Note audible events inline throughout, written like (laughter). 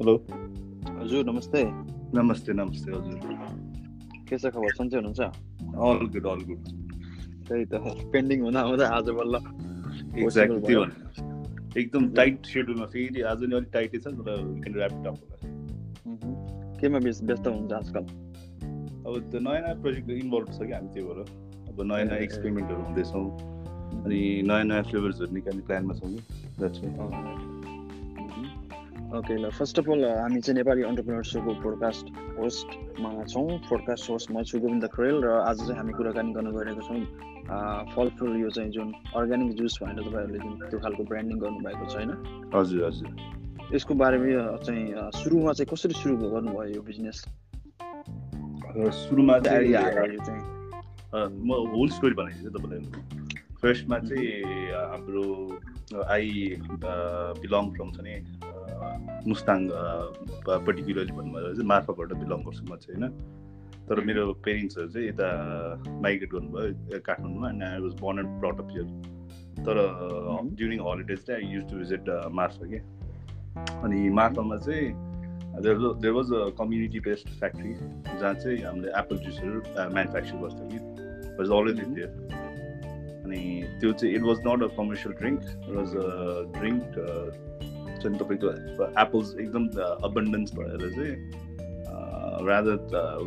Hello हजुर नमस्ते नमस्ते नमस्ते हजुर के छ खबर सन्चै हुनुहुन्छ अल गुड अल गुड त्यही त पेन्डिङ हुँदा हुँदा आज बल्ल एक्ज्याक्टली त्यो एकदम टाइट सेड्युलमा फेरि आज नि अलिक टाइटै छ तर ऱ्याप अप। केमा व्यस्त व्यस्त हुनुहुन्छ आजकल अब त्यो नयाँ नयाँ प्रोजेक्ट इन्भल्भ छ कि हामी त्यो भएर अब नयाँ नयाँ एक्सपेरिमेन्टहरू हुँदैछौँ अनि नयाँ नयाँ फ्लेभर्सहरू निकाल्ने प्लानमा छौँ कि ओके ल फर्स्ट अफ अल हामी चाहिँ नेपाली अन्टरप्रिनर सोको पोडकास्ट होस्टमा छौँ। पोडकास्ट होस्ट म छु गोविन्द खरेल र आज चाहिँ हामी कुराकानी गर्न गइरहेको छौँ। फलफुल यो चाहिँ जुन अर्ग्यानिक जुस भनेर तपाईँहरूले जुन त्यो खालको ब्रान्डिङ गर्नुभएको छ होइन हजुर हजुर। यसको बारेमा चाहिँ सुरुमा चाहिँ कसरी सुरु गर्नुभयो यो बिजनेस सुरुमा चाहिँ म होल स्टोरी बनाइदिन्छु तपाईँलाई। फर्स्टमा चाहिँ हाम्रो आई बिलोङ फ्रम छ नि। मुस्ताङ पर्टिकुलरली भन्नुभयो चाहिँ मार्फाबाट बिलोङ गर्छु म चाहिँ होइन? तर मेरो पेरेन्ट्सहरू चाहिँ यता माइग्रेट गर्नुभयो काठमाडौँमा and I was born and brought up here तर ड्युरिङ हलिडेज चाहिँ I used to visit Marpha के अनि मार्फामा चाहिँ there was a community based factory जहाँ चाहिँ हामीले एप्पल जुसहरू म्यानुफ्याक्चर गर्थ्यौँ कि वाज इन देयर अनि त्यो चाहिँ it was not a commercial drink it was a drink चाहिँ तपाईँको एप्पल्स एकदम अबन्डेन्स भएर चाहिँ रादर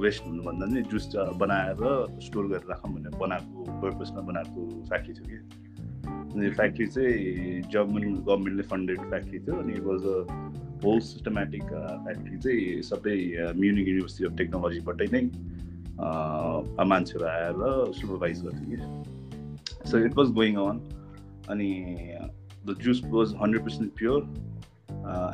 वेस्ट हुनुभन्दा पनि जुस बनाएर स्टोर गरेर राखौँ भनेर बनाएको पर्पजमा बनाएको फ्याक्ट्री थियो कि। फ्याक्ट्री चाहिँ जर्मन गभर्मेन्टले फन्डेड फ्याक्ट्री थियो अनि was a whole systematic factory चाहिँ सबै म्युनिक युनिभर्सिटी अफ टेक्नोलोजीबाटै नै मान्छेहरू आएर सुपरभाइज गर्थ्यो कि। So it was going on अनि the juice was hundred percent pure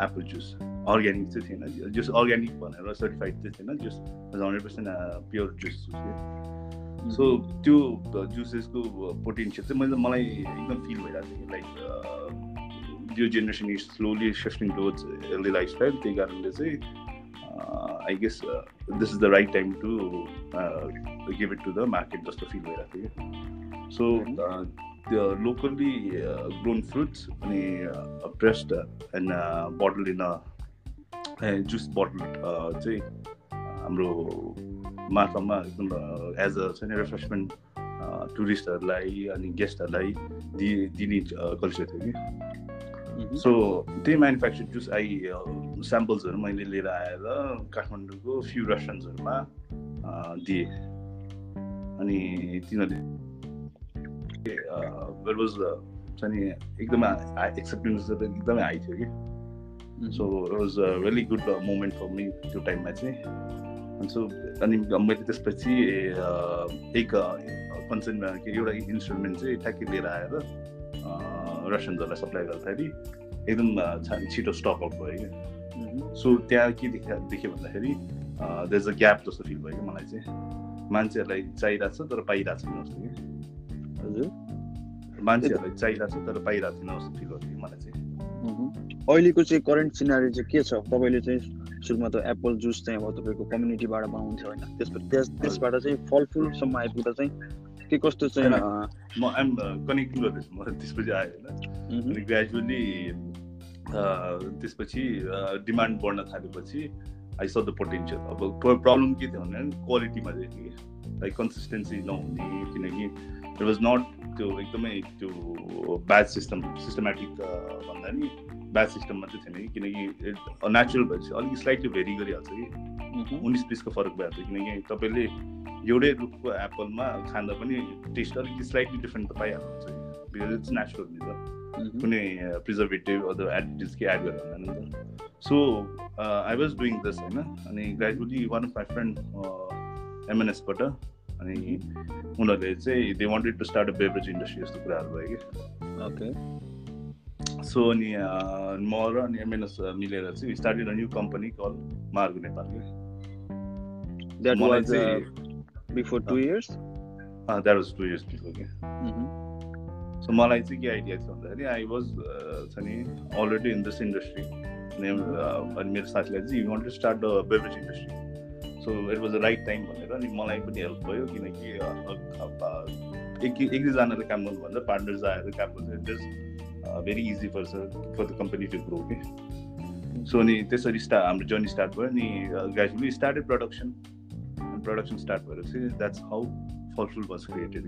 apple juice organic चाहिँ थिएन जुस अर्ग्यानिक भनेर सर्टिफाइड चाहिँ थिएन। Juice hundred percent pure juice so त्यो जुसेसको पोटेन्सियल चाहिँ मैले मलाई एकदम फिल भइरहेको थियो। लाइक यो generation is slowly shifting towards healthy lifestyle त्यही कारणले चाहिँ I guess this is the right time to give it to the market जस्तो फिल भइरहेको थियो। सो त्यो लोकल्ली ग्रोन फ्रुट्स अनि pressed and bottle in juice bottle चाहिँ हाम्रो मार्फामा एकदम एज अ चाहिँ रिफ्रेसमेन्ट टुरिस्टहरूलाई अनि गेस्टहरूलाई दि दिने कल्चर थियो कि। सो त्यही म्यानुफ्याक्चर जुस आई स्याम्पल्सहरू मैले लिएर आएर काठमाडौँको फ्यु रेस्टुरेन्ट्सहरूमा दिएँ। अनि तिनीहरूले वाज चाहिँ नि एकदमै एक्सेप्टेन्स एकदमै हाई थियो कि so it was a really good moment for me त्यो टाइममा चाहिँ। सो अनि मैले त्यसपछि एक कन्सर्नमा के एउटा इन्स्ट्रुमेन्ट चाहिँ ठ्याक्कै लिएर आएर रेस्टुरेन्टहरूलाई सप्लाई गर्दाखेरि एकदम छिटो स्टक आउट भयो कि सो त्यहाँ के देखा देख्यो भन्दाखेरि इज अ ग्याप जस्तो फिल भयो कि मलाई चाहिँ। मान्छेहरूलाई चाहिरहेको छ तर पाइरहेको छैन जस्तो कि हजुर मान्छेहरूलाई चाहिरहेको छ तर पाइरहेको छैन जस्तो फिल मलाई चाहिँ। अहिलेको चाहिँ करेन्ट सिनारी चाहिँ के छ? तपाईँले चाहिँ सुरुमा त एप्पल जुस चाहिँ अब तपाईँको कम्युनिटीबाट बनाउँथ्यो होइन। त्यसपछि त्यस त्यसबाट चाहिँ फलफुलसम्म आइपुग्दा चाहिँ के कस्तो चाहिँ म आइम कनेक्टिङ गर्दैछु म। त्यसपछि आयो होइन। अनि ग्रेजुअली त्यसपछि डिमान्ड बढ्न थालेपछि आई स द पोटेन्सियल अब प्रब्लम के थियो भने क्वालिटीमा चाहिँ लाइक कन्सिस्टेन्सी नहुने किनकि इट वाज नट त्यो एकदमै त्यो ब्याच सिस्टम सिस्टमेटिक भन्दा नि ब्याच सिस्टममा चाहिँ थिएन कि? किनकि नेचुरल भएपछि अलिक स्लाइटली भेरी गरिहाल्छ कि? मह्म, उन्नाइस बिसको फरक भइहाल्छ किनकि तपाईँले एउटै रुखको एप्पलमा खाँदा पनि टेस्ट अलिकति स्लाइटली डिफ्रेन्ट त पाइहाल्नुहुन्छ बिकज इट्स नेचुरल नि त कुनै प्रिजर्भेटिभ अदर एडिटिभ्स के एड गरेर हुँदैन नि त। So I was doing this होइन? अनि gradually one of my friend एमएनएसबाट अनि उनीहरूले चाहिँ they wanted to start a beverage industry जस्तो कुराहरू भयो कि। ओके सो अनि म र अनि एमएनएस मिलेर चाहिँ started a new company call Margo Nepal before two years that was two years before कि सो मलाई चाहिँ के आइडिया थियो भन्दाखेरि आई वाज छ नि अलरेडी इन दिस इन्डस्ट्री अनि मेरो साथीलाई चाहिँ you want to start the beverage industry so it was the right time भनेर अनि मलाई पनि हेल्प भयो किनकि एक एक दुईजनाले काम गर्नुभन्दा पार्टनर्स आएर काम गर्दा it is very easy for for the company to grow के सो अनि त्यसरी स्टा हाम्रो जर्नी स्टार्ट भयो नि gradually started production production start भएर that's how Phalphul was created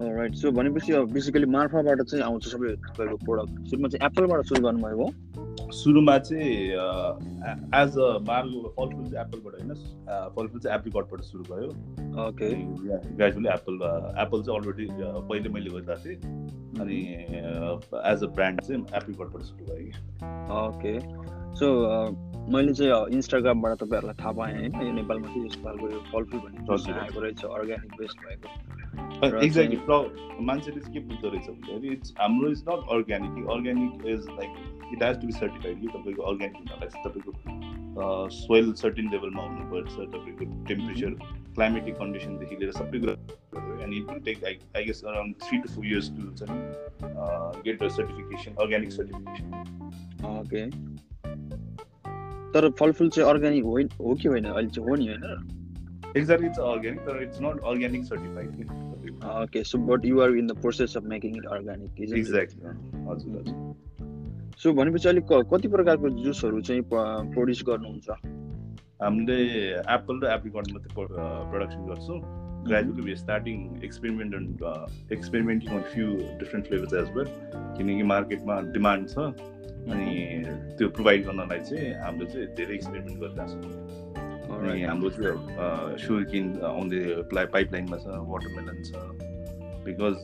right so भनेपछि बेसिकली मार्फाबाट चाहिँ आउँछ सबै तपाईँको प्रोडक्ट सुरुमा चाहिँ एप्पलबाट सुरु गर्नुभएको हो सुरुमा चाहिँ एज अ मार्गो फलफुल चाहिँ एप्पलबाट होइन? फलफुल चाहिँ एप्रिकटबाट सुरु भयो। ओके ग्रेजुअली एप्पल एप्पल चाहिँ अलरेडी पहिले मैले गरिरहेको थिएँ अनि एज अ ब्रान्ड चाहिँ एप्रिकटबाट सुरु भयो। ओके सो मैले चाहिँ इन्स्टाग्रामबाट तपाईँहरूलाई थाहा पाएँ होइन? यो नेपालमा चाहिँ यस्तो खालको फलफुल भन्ने आएको रहेछ अर्ग्यानिक बेस्ट भएको। एक्ज्याक्टली मान्छेले चाहिँ के बुझ्दो रहेछ भन्दाखेरि इट्स हाम्रो is not organic organic is like it has to be certified कि तपाईँको अर्ग्यानिक हुनलाई चाहिँ तपाईँको सोइल सर्टिन लेभलमा हुनुपर्छ तपाईँको टेम्परेचर क्लाइमेटिक कन्डिसनदेखि लिएर सबै कुरा and it will take I I guess around three to four years to चाहिँ get the certification organic certification okay तर फलफुल चाहिँ अर्ग्यानिक होइन हो कि होइन अहिले चाहिँ हो नि होइन एक्ज्याक्टली इट्स अर्ग्यानिक तर it's not organic certified okay so but you are in the process of making it organic isn't exactly हजुर हजुर सो भनेपछि अलिक कति प्रकारको जुसहरू चाहिँ प्रड्युस गर्नुहुन्छ? हामीले एप्पल र एप्रिकट मात्रै प्रडक्सन गर्छौँ। Gradually we starting experiment and experimenting on few different flavours as well किनकि मार्केटमा डिमान्ड छ। अनि त्यो प्रोभाइड गर्नलाई चाहिँ हामीले चाहिँ धेरै एक्सपेरिमेन्ट गरिरहेको छौँ। अनि हाम्रो चाहिँ सुगर किन आउँदै पाइपलाइनमा छ वाटरमेलन छ। बिकज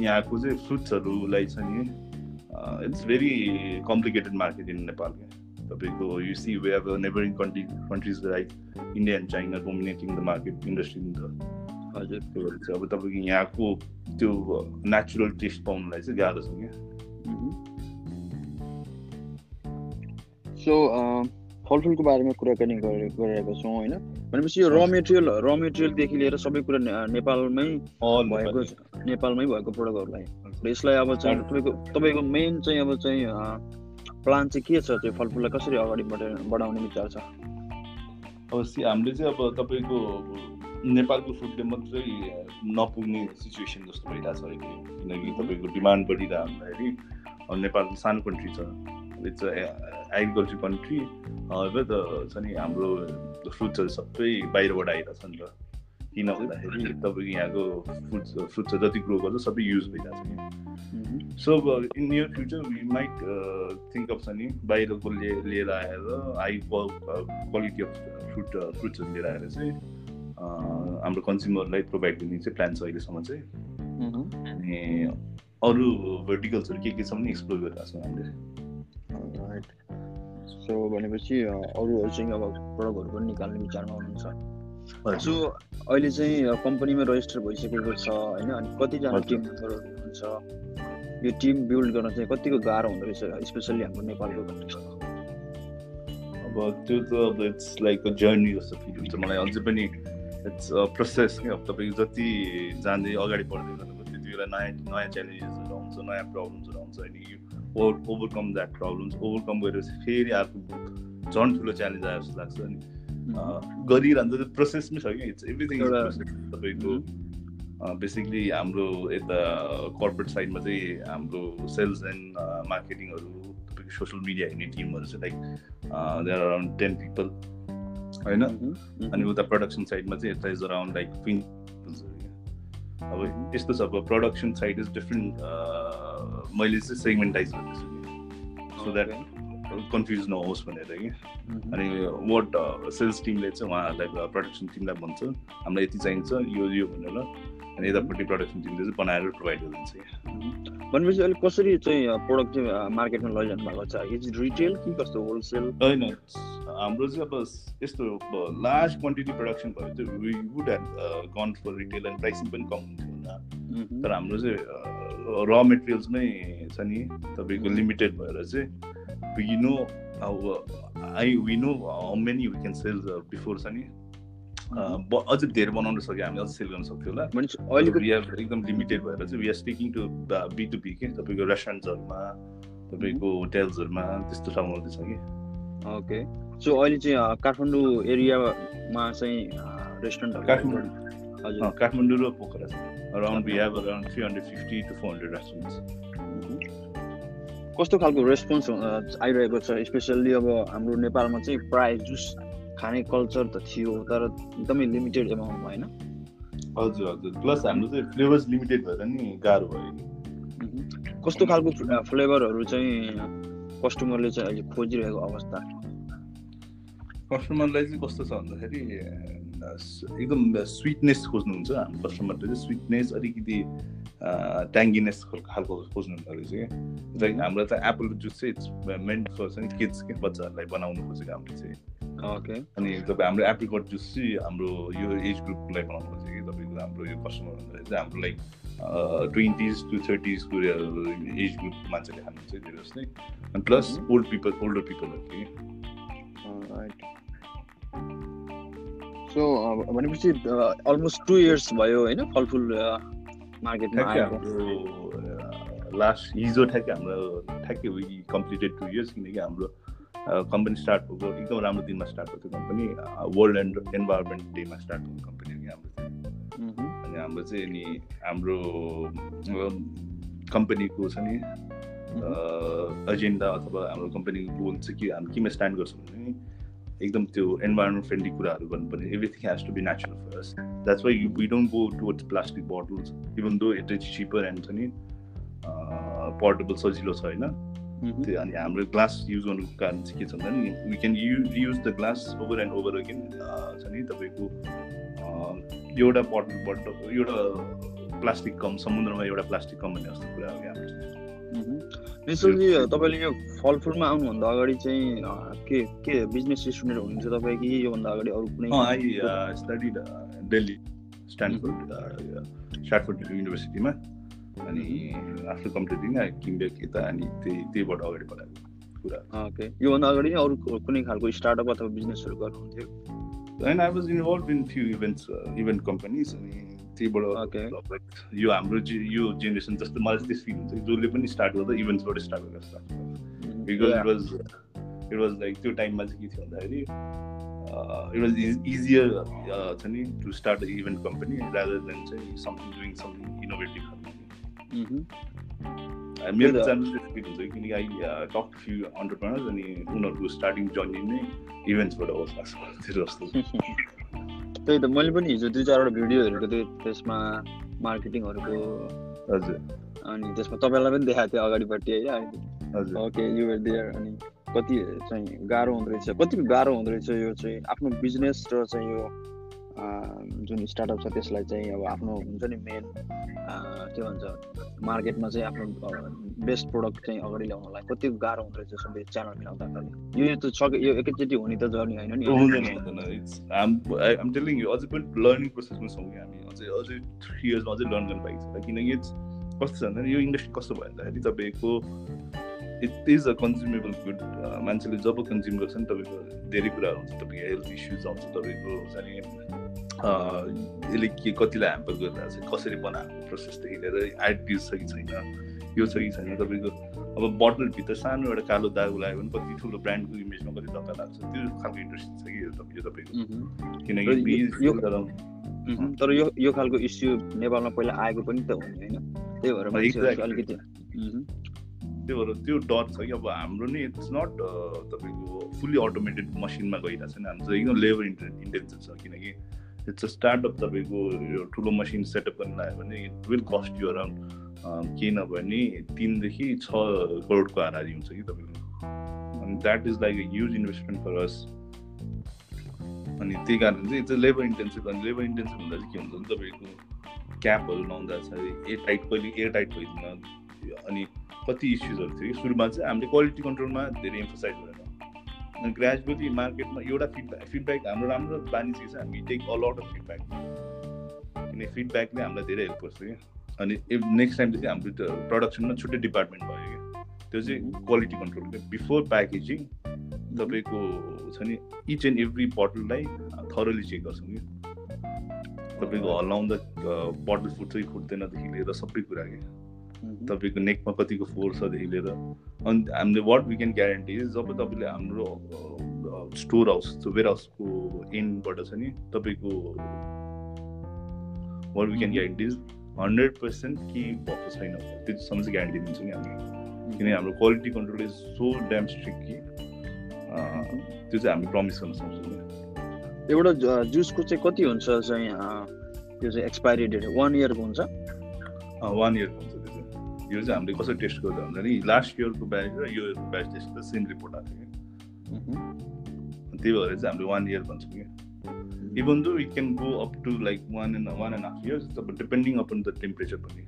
यहाँको चाहिँ फ्रुट्सहरूलाई छ नि it's very complicated market in Nepal तपाईँको यु सी वे अब neighbouring country countries like India and China dominating the market industry नि त हजुर। त्यो चाहिँ अब तपाईँको यहाँको त्यो नेचुरल टेस्ट पाउनुलाई चाहिँ गाह्रो छ क्या। सो फलफुलको बारेमा कुराकानी गरिरहेका छौँ होइन? भनेपछि यो र मेटेरियल र मेटेरियलदेखि लिएर सबै कुरा नेपालमै भएको नेपालमै भएको प्रडक्टहरूलाई यसलाई अब चाहिँ तपाईँको तपाईँको मेन चाहिँ अब चाहिँ प्लान चाहिँ के छ चाहिँ फलफुललाई कसरी अगाडि बढाउने विचार छ? अवश्य हामीले चाहिँ अब तपाईँको नेपालको फुडले मात्रै नपुग्ने सिचुएसन जस्तो भइरहेको छ अहिले। किनकि तपाईँको डिमान्ड बढिरहँदाखेरि नेपाल सानो कन्ट्री छ। इट्स एग्रिकल्चर कन्ट्री हवेर त छ नि हाम्रो फ्रुट्सहरू सबै बाहिरबाट आइरहेको छ नि त। किन भन्दाखेरि तपाईँको यहाँको फ्रुट्स फ्रुट्सहरू जति ग्रो गर्छ सबै युज भइरहेको छ। कि so in near future we might think of छ नि बाहिरको लिएर आएर हाई क्वालिटी अफ फ्रुट फ्रुट्सहरू लिएर आएर चाहिँ हाम्रो कन्ज्युमरलाई प्रोभाइड गर्ने चाहिँ प्लान छ अहिलेसम्म चाहिँ। अनि अरू भर्टिकल्सहरू के के छ भने एक्सप्लोर गरिरहेको छौँ हामीले। सो भनेपछि अरूहरू चाहिँ अब प्रडक्टहरू पनि निकाल्ने विचारमा हुनुहुन्छ। सो अहिले चाहिँ कम्पनीमा रजिस्टर भइसकेको छ होइन? अनि कतिजना टिम मेम्बरहरू हुनुहुन्छ? यो टिम बिल्ड गर्न चाहिँ कतिको गाह्रो हुँदो रहेछ स्पेसल्ली हाम्रो नेपालको कन्टेक्समा अब त्यो त अब इट्स लाइक अ जर्नी जस्तो फिल हुन्छ मलाई अझै पनि इट्स प्रोसेस क्या अब तपाईँको जति जाँदै अगाडि बढ्दै गर्नुभयो त्यति बेला नयाँ नयाँ च्यालेन्जेसहरू आउँछ नयाँ प्रब्लम्सहरू आउँछ अनि ओभरकम द्याट प्रब्लम्स ओभरकम गरेपछि फेरि अर्को झन् ठुलो च्यालेन्ज आयो जस्तो लाग्छ अनि गरिरहन्छ त्यो प्रोसेसमै छ कि? इट्स एभ्रिथिङ तपाईँको बेसिकली हाम्रो यता कर्पोरेट साइडमा चाहिँ हाम्रो सेल्स एन्ड मार्केटिङहरू तपाईँको सोसियल मिडिया हेर्ने टिमहरू चाहिँ like there around ten people होइन? अनि उता प्रडक्सन साइडमा चाहिँ यता इज अराउन्ड लाइक फिङ अब यस्तो छ अब प्रडक्सन साइड इज डिफ्रेन्ट मैले चाहिँ सेगमेन्टाइज गर्दैछु। सो द्याट कन्फ्युज नहोस् भनेर कि। अनि वाट सेल्स टिमले चाहिँ उहाँहरूलाई प्रडक्सन टिमलाई भन्छ हामीलाई यति चाहिन्छ यो यो भनेर। अनि यतापट्टि प्रडक्सन टिमले चाहिँ बनाएर प्रोभाइड गरिदिन्छ भनेपछि अहिले कसरी चाहिँ प्रडक्ट चाहिँ मार्केटमा लैजानु भएको छ? इज रिटेल कि कस्तो होलसेल होइन हाम्रो चाहिँ अब यस्तो लार्ज क्वान्टिटी प्रडक्सन भयो चाहिँ we would have gone for retail and pricing पनि कम हुन्थ्यो होला। तर हाम्रो चाहिँ र मेटेरियल्समै छ नि। तपाईँको लिमिटेड भएर चाहिँ वी नो अब I we know how many we can sell before छ नि अझै धेरै बनाउन सक्यो हामी अझै सेल गर्न सक्थ्यो होला। अहिले एकदम लिमिटेड भएर चाहिँ we are sticking to B to B के? तपाईँको रेस्टुरेन्ट्सहरूमा तपाईँको होटेल्सहरूमा त्यस्तो ठाउँहरू छ कि? ओके सो अहिले चाहिँ काठमाडौँ एरियामा चाहिँ रेस्टुरेन्टहरू काठमाडौँ। हजुर। काठमाडौँ र पोखरा छ around we have around 350 to 400 restaurants कस्तो खालको रेस्पोन्स आइरहेको छ? स्पेसल्ली अब हाम्रो नेपालमा चाहिँ प्राय जुस खाने कल्चर त थियो तर एकदमै लिमिटेड एमाउन्टमा होइन हजुर हजुर। प्लस हाम्रो चाहिँ फ्लेभर्स लिमिटेड भएर नि गाह्रो भयो। कस्तो खालको फ्लेभरहरू चाहिँ कस्टमरले चाहिँ अहिले खोजिरहेको अवस्था? कस्टमरलाई चाहिँ कस्तो छ भन्दाखेरि एकदम स्विटनेस खोज्नुहुन्छ। हाम्रो कस्टमरले चाहिँ स्विटनेस अलिकति ट्याङ्गिनेस खालको खोज्नुहुन्छ रहेछ क्या लाइक हाम्रो त एप्पल जुस चाहिँ इट्स मेन्ट फर चाहिँ किड्स के बच्चाहरूलाई बनाउनु खोजेको हाम्रो चाहिँ। ओके। अनि तपाईँ हाम्रो एप्रिकट जुस चाहिँ हाम्रो यो एज ग्रुपलाई बनाउनु खोजेको कि तपाईँको हाम्रो यो कस्टमर भन्दाखेरि चाहिँ हाम्रो लाइक ट्वेन्टिज टु थर्टिजको एज ग्रुप मान्छेले खानुहुन्छ धेरै जस्तै अनि प्लस ओल्ड पिपल ओल्डर पिपलहरू कि। सो भनेपछि अलमोस्ट टु इयर्स भयो होइन? फलफुल मार्केटमा हाम्रो लास्ट हिजो ठ्याक्कै हाम्रो ठ्याक्कै कम्प्लिटेड टु इयर्स किनकि हाम्रो कम्पनी स्टार्ट भएको एकदम राम्रो दिनमा स्टार्ट भएको कम्पनी वर्ल्ड एन्ड इन्भाइरोमेन्ट डेमा स्टार्ट भएको कम्पनी हो हाम्रो अनि हाम्रो चाहिँ अनि हाम्रो कम्पनीको छ नि एजेन्डा अथवा हाम्रो कम्पनीको गोल चाहिँ के हामी केमा स्ट्यान्ड गर्छौँ भने एकदम त्यो इन्भाइरोमेन्ट फ्रेन्डली कुराहरू गर्नुपर्ने everything has to be natural first that's why we don't go towards plastic bottles even though it is cheaper and छ नि पोर्टेबल सजिलो छ होइन? त्यो अनि हाम्रो ग्लास युज गर्नुको कारण चाहिँ के छ भने we can you use the glass over and over again छ नि तपाईँको एउटा बोटल एउटा प्लास्टिक कम समुद्रमा एउटा प्लास्टिक कम भन्ने जस्तो कुरा हो कि हाम्रो। निश्चलजी तपाईँले यो फलफुलमा आउनुभन्दा अगाडि चाहिँ के के बिजनेस स्टुडेन्ट हुनुहुन्छ तपाईँ कि योभन्दा अगाडि अरू कुनै? I study Delhi Stanford Stanford युनिभर्सिटीमा। अनि after completing I came back यता अनि त्यही त्यहीबाट अगाडि बढाएको कुरा। ओके। योभन्दा अगाडि अरू कुनै खालको स्टार्टअप अथवा बिजनेसहरू गर्नुहुन्थ्यो? होइन I was involve in few events event companies अनि त्यहीबाट यो हाम्रो यो जेनेरेसन जस्तो मलाई चाहिँ त्यस फिल हुन्छ। जसले पनि स्टार्ट गर्दा इभेन्ट्सबाट स्टार्ट गरेर start because it was it was like त्यो टाइममा चाहिँ के थियो भन्दाखेरि इट वाज इजियर छ नि to start event company rather than चाहिँ समथिङ डुइङ समथिङ इनोभेटिभ मेरो त चान्सेस फिल हुन्छ किनकि आई टक फ्यु अन्टरप्रेनर्स अनि उनीहरूको स्टार्टिङ जर्नी नै इभेन्ट्सबाट होस् (laughs) लाग्छ जस्तो त्यही त मैले पनि हिजो दुई चारवटा भिडियो हेरेको थिएँ त्यसमा मार्केटिङहरूको। हजुर। अनि त्यसमा तपाईँलाई पनि देखाएको थियो अगाडिपट्टि होइन ओके युआर देयर अनि कति चाहिँ गाह्रो हुँदो रहेछ कति गाह्रो हुँदो रहेछ यो चाहिँ आफ्नो बिजनेस र चाहिँ यो जुन स्टार्टअप छ त्यसलाई चाहिँ अब आफ्नो हुन्छ नि मेन के भन्छ मार्केटमा चाहिँ आफ्नो बेस्ट प्रडक्ट चाहिँ अगाडि ल्याउनलाई कति गाह्रो हुँदो रहेछ सबै च्यानल मिलाउँदाखेरि। यो त सके यो एकैचोटि हुने त जर्नी होइन नि। हुँदैन टेलिङ यो अझै पनि लर्निङ प्रोसेसमा छौँ हामी अझै अझै थ्री इयर्समा अझै लर्न गर्नु पाइन्छ। किनकि कस्तो छ भन्दाखेरि यो इन्डस्ट्री कस्तो भयो भन्दाखेरि तपाईँको it is a consumable good मान्छेले जब कन्ज्युम गर्छ नि तपाईँको धेरै कुराहरू हुन्छ तपाईँको हेल्थ इस्युज आउँछ तपाईँको हुन्छ नि यसले के कतिलाई ह्याम्पर गरिरहेको छ कसरी बनाएको प्रोसेसदेखि लिएर आइडिज छ कि छैन यो छ कि छैन तपाईँको अब बोटलभित्र सानो एउटा कालो दाग लगायो भने कति ठुलो ब्रान्डको इमेजमा कति धक्का लाग्छ त्यो खालको इन्डस्ट्री छ कि यो तपाईँको। किनकि तर यो यो खालको इस्यु नेपालमा पहिला आएको पनि त हुने होइन? त्यही भएर अलिकति त्यो भएर त्यो डर छ कि अब हाम्रो नि इट्स नट तपाईँको फुल्ली अटोमेटेड मसिनमा गइरहेको छैन। हाम्रो चाहिँ एकदम लेबर इन्टेन्सिभ छ किनकि इट्स अ स्टार्टअप तपाईँको यो ठुलो मसिन सेटअप गर्न लाग्यो भने it will cost you around केही नभए तिनदेखि छ करोडको हाराहारी हुन्छ कि तपाईँको। अनि that is like a huge investment for us अनि त्यही कारण चाहिँ इट्स लेबर इन्टेन्सिभ अनि लेबर इन्टेन्सिभ हुँदा चाहिँ के हुन्छ भने तपाईँको क्यापहरू लाउँदा चाहिँ एयर टाइट कहिले एयर टाइट भइदिन। अनि कति इस्युजहरू थियो। कि सुरुमा चाहिँ हामीले क्वालिटी कन्ट्रोलमा धेरै एम्फोसाइज गरेन अनि ग्रेजुअली मार्केटमा एउटा फिडब्याक फिडब्याक हाम्रो राम्रो बानी चाहिँ हामी टेक अलआउट अफ फिडब्याक किनकि फिडब्याकले हामीलाई धेरै हेल्प गर्छ कि। अनि नेक्स्ट टाइम चाहिँ हाम्रो प्रडक्सनमा छुट्टै डिपार्टमेन्ट भयो क्या त्यो चाहिँ क्वालिटी कन्ट्रोल क्या बिफोर प्याकेजिङ तपाईँको छ नि इच एन्ड एभ्री बोटललाई थरोली चेक गर्छौँ कि। तपाईँको हल्लाउँदा बोटल फुट्छ कि फुट्दैनदेखि लिएर सबै कुरा क्या तपाईँको नेकमा कतिको फोर्सदेखि लिएर। अनि हामीले वाट वी क्यान ग्यारेन्टी जब तपाईँले हाम्रो स्टोर हाउस वेयर हाउसको एन्डबाट छ नि तपाईँको what we can guarantee hundred percent के भएको छैन। त्योसम्म चाहिँ ग्यारेन्टी दिन्छौँ नि हामी। किनकि हाम्रो quality control is so damn strict कि त्यो चाहिँ हामी प्रमिस गर्न सक्छौँ एउटा जुसको चाहिँ कति हुन्छ चाहिँ त्यो चाहिँ एक्सपायरी डेट वान इयरको हुन्छ? वान इयरको हुन्छ त्यो यो चाहिँ हामीले कसरी टेस्ट गर्दा हुन्छ नि लास्ट इयरको ब्याच र यो इयरको ब्याच टेस्ट गर्दा सेम रिपोर्ट आएको थियो कि त्यही भएर चाहिँ हामीले वान इयर भन्छौँ कि even though it can go up to like one and one and half years अब डिपेन्डिङ अपन द टेम्परेचर पनि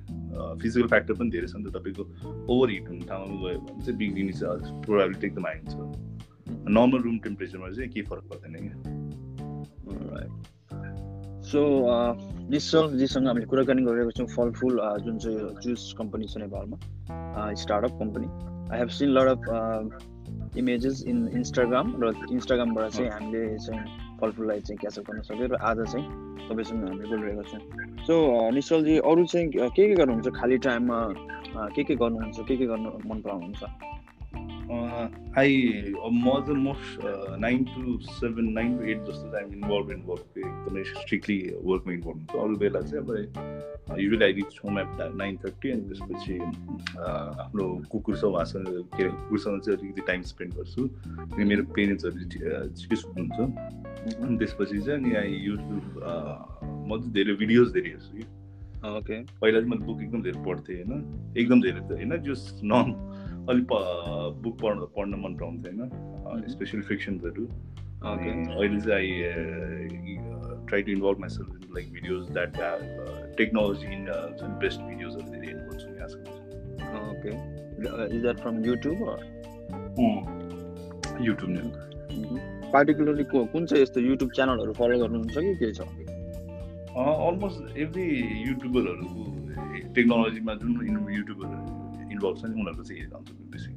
फिजिकल फ्याक्टर पनि धेरै छ नि त तपाईँको ओभर हिट हुने ठाउँमा गयो भने चाहिँ बिग्रिने चाहिँ प्रोभाबिलिटी एकदम हाई हुन्छ नर्मल रुम टेम्परेचरमा चाहिँ केही फरक पर्दैन क्या सो निश्चलजीसँग हामीले कुराकानी गरिरहेको छौँ फलफुल जुन चाहिँ जुस कम्पनी छ नेपालमा startup company I have seen lot of images in Instagram र इन्स्टाग्रामबाट चाहिँ हामीले चाहिँ फलफुललाई चाहिँ क्याचअप गर्न सक्यो र आज चाहिँ तपाईँसँग हामीले बोलिरहेको छौँ। सो निश्चलजी अरू चाहिँ के के गर्नुहुन्छ? खाली टाइममा के के गर्नुहुन्छ? के के गर्नु मन पराउनुहुन्छ? आई म चाहिँ most nine to seven nine to eight जस्तो चाहिँ हामी इन्भल्भ इन वर्क एकदमै स्ट्रिक्टली वर्कमा इन्भल्भ हुन्छ अरू बेला चाहिँ अब usually I reach home at nine thirty अनि त्यसपछि आफ्नो कुकुरसँग उहाँसँग के अरे कुकुरसँग चाहिँ अलिकति टाइम स्पेन्ड गर्छु किनकि मेरो पेरेन्ट्सहरू छिटो सुत्नुहुन्छ अनि त्यसपछि चाहिँ अनि आई युट्युब म चाहिँ धेरै भिडियोज धेरै हेर्छु कि ओके पहिला चाहिँ मैले बुक एकदम धेरै पढ्थेँ होइन एकदम धेरै त होइन जस नन अलिक बुक पढ्न पढ्न मन पराउँथेँ होइन स्पेसली फिक्सन्सहरू अहिले चाहिँ I try to involve myself in like videos that technology in best भिडियोजहरू धेरै हेर्नु खोज्छु यहाँसम्म okay. Is that from YouTube YouTube नै पार्टिकुलरली कुन चाहिँ यस्तो युट्युब च्यानलहरू फलो गर्नुहुन्छ कि के छ? अलमोस्ट एभ्री युट्युबरहरूको टेक्नोलोजीमा जुन युट्युबरहरू इन्भल्भ छ नि उनीहरूको चाहिँ हेरेर आउँछ बेसी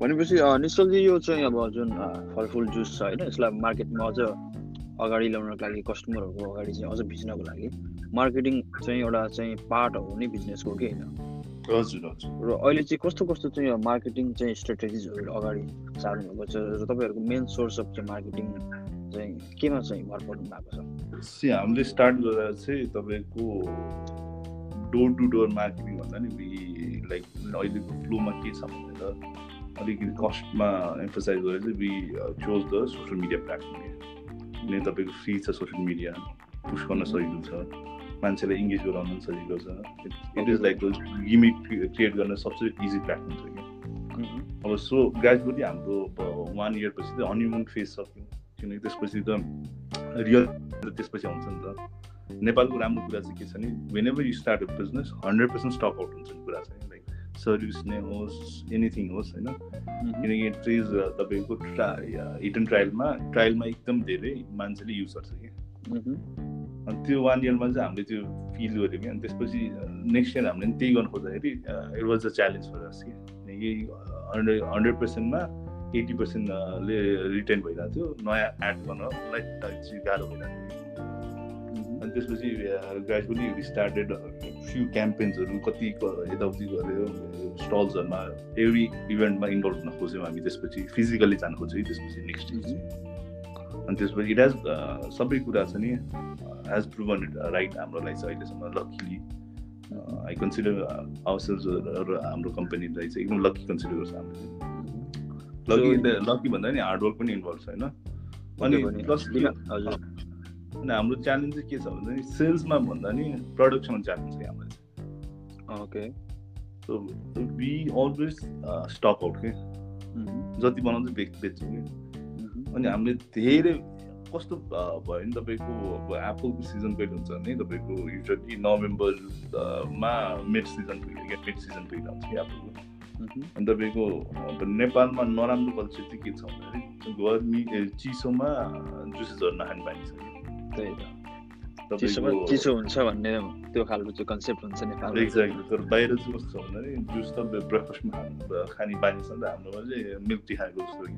भनेपछि निश्चलजी यो चाहिँ अब जुन फलफुल जुस छ होइन यसलाई मार्केटमा अझ अगाडि ल्याउनको लागि कस्टमरहरूको अगाडि चाहिँ अझ भिज्नको लागि मार्केटिङ चाहिँ एउटा चाहिँ पार्ट हो नि बिजनेसको कि होइन हजुर हजुर र अहिले चाहिँ कस्तो कस्तो चाहिँ मार्केटिङ चाहिँ स्ट्राटेजिजहरू अगाडि सार्नु भएको छ र तपाईँहरूको मेन सोर्स अफ चाहिँ मार्केटिङ चाहिँ केमा चाहिँ भर पर्नु भएको छ हामीले स्टार्ट गरेर चाहिँ तपाईँको डोर टु डोर मार्केटिङ भन्दा नि लाइक अहिलेको फ्लोमा के छ भनेर अलिकति कस्टमा एम्फोसाइज गरेर चाहिँ we choose the social media platform किनभने तपाईँको फ्री छ सोसियल मिडिया पुस गर्न सजिलो छ मान्छेलाई इङ्गेज गराउन पनि सजिलो छ। इट इज लाइक गिमिट क्रिएट गर्न सबसे इजी प्लेटफर्म छ क्या। अब सो पनि हाम्रो वान इयर पछि चाहिँ हनीमुन फेज सक्यो। किनकि त्यसपछि त रियल त्यसपछि आउँछ नि त। नेपालको राम्रो कुरा चाहिँ के छ भने whenever you start a business hundred percent stock out हुन्छ कुरा चाहिँ सर्भिस नै होस् एनिथिङ होस् होइन? किनकि ट्रिज तपाईँको ट्रा हिट एन्ड ट्रायलमा ट्रायलमा एकदम धेरै मान्छेले युज गर्छ कि। अनि त्यो वान इयरमा चाहिँ हामीले त्यो फिल गऱ्यौँ कि। अनि त्यसपछि नेक्स्ट इयर हामीले त्यही गर्नु खोज्दाखेरि it was a challenge for us कि। हन्ड्रेड हन्ड्रेड पर्सेन्टमा एट्टी पर्सेन्टले रिटेन भइरहेको थियो। नयाँ एड गर्नलाई गाह्रो भइरहेको थियो। अनि त्यसपछि ग्रेजुअली स्टार्टेड फ्यु क्याम्पेन्सहरू कति यताउति गऱ्यो स्टल्सहरूमा एभ्री इभेन्टमा इन्भल्भ हुन खोज्यौँ हामी त्यसपछि फिजिकल्ली जानु खोज्यौँ त्यसपछि नेक्स्ट डे अनि त्यसपछि इट हेज सबै कुरा छ नि हेज प्रुभन इट राइट हाम्रो लागि चाहिँ अहिलेसम्म लक्कीली आई कन्सिडर र हाम्रो कम्पनीलाई चाहिँ एकदम लक्की कन्सिडर गर्छ हामीले। लकी लकी भन्दा नि हार्डवर्क पनि इन्भल्भ छ होइन? अनि प्लस अनि हाम्रो च्यालेन्ज चाहिँ के छ भन्दा नि सेल्समा भन्दा नि प्रडक्सनमा च्यालेन्ज छ हामीलाई चाहिँ okay so we always stock out के जति बनाउँछ बेच बेच्छौँ कि अनि हामीले धेरै कस्तो भयो भने तपाईँको अब एप्पलको सिजन कहिले हुन्छ भने तपाईँको युजली नोभेम्बरमा मिड सिजन क्या? मिड सिजन पुगिरहन्छ कि एप्पलको अनि तपाईँको अब नेपालमा नराम्रो कल्चर चाहिँ के छ भन्दाखेरि गर्मी चिसोमा जुसेसहरू नखाने बानी छ कि त्यही त चिसो हुन्छ भन्ने त्यो खालको चाहिँ कन्सेप्ट हुन्छ नेपालमा एक्ज्याक्टली तर बाहिर चाहिँ कस्तो छ भन्दाखेरि जुस त ब्रेकफास्टमा खाने बानी छ नि त हाम्रोमा चाहिँ मिल्क टी खाएको जस्तो कि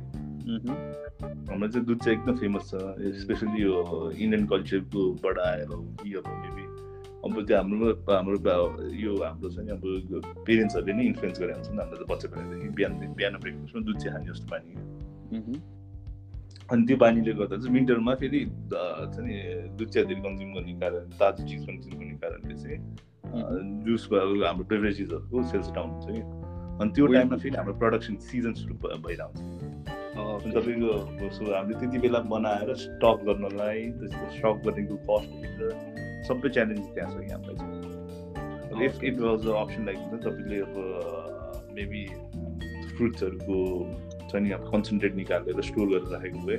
हाम्रो चाहिँ दुध चाहिँ एकदम फेमस छ स्पेसली यो इन्डियन कल्चरकोबाट आएर हो कि अब मेबी अब त्यो हाम्रो हाम्रो यो हाम्रो छ नि अब पेरेन्ट्सहरूले नै इन्फ्लुएन्स गरेर हुन्छ नि हाम्रो त बच्चा बिहान बिहान ब्रेकफास्टमा दुध चाहिँ खाने जस्तो बानी अनि त्यो बानीले गर्दा चाहिँ विन्टरमा फेरि नि दुध धेरै कन्ज्युम गर्ने कारण ताजो चिज कन्ज्युम गर्ने कारणले चाहिँ जुसको अब हाम्रो बेभरेजेसहरूको सेल्स डाउन हुन्छ कि। अनि त्यो टाइममा फेरि हाम्रो प्रडक्सन सिजन सुरु भइरहन्छ। तपाईँको सो हामीले त्यति बेला बनाएर स्टक गर्नलाई त्यसको स्टक गर्नेको कस्ट सबै च्यालेन्ज त्यहाँ छ यहाँलाई चाहिँ। If it was option like हुन्छ तपाईँले अब मेबी फ्रुट्सहरूको छ नि अब कन्सन्ट्रेट निकालेर स्टोर गरेर राखेको भए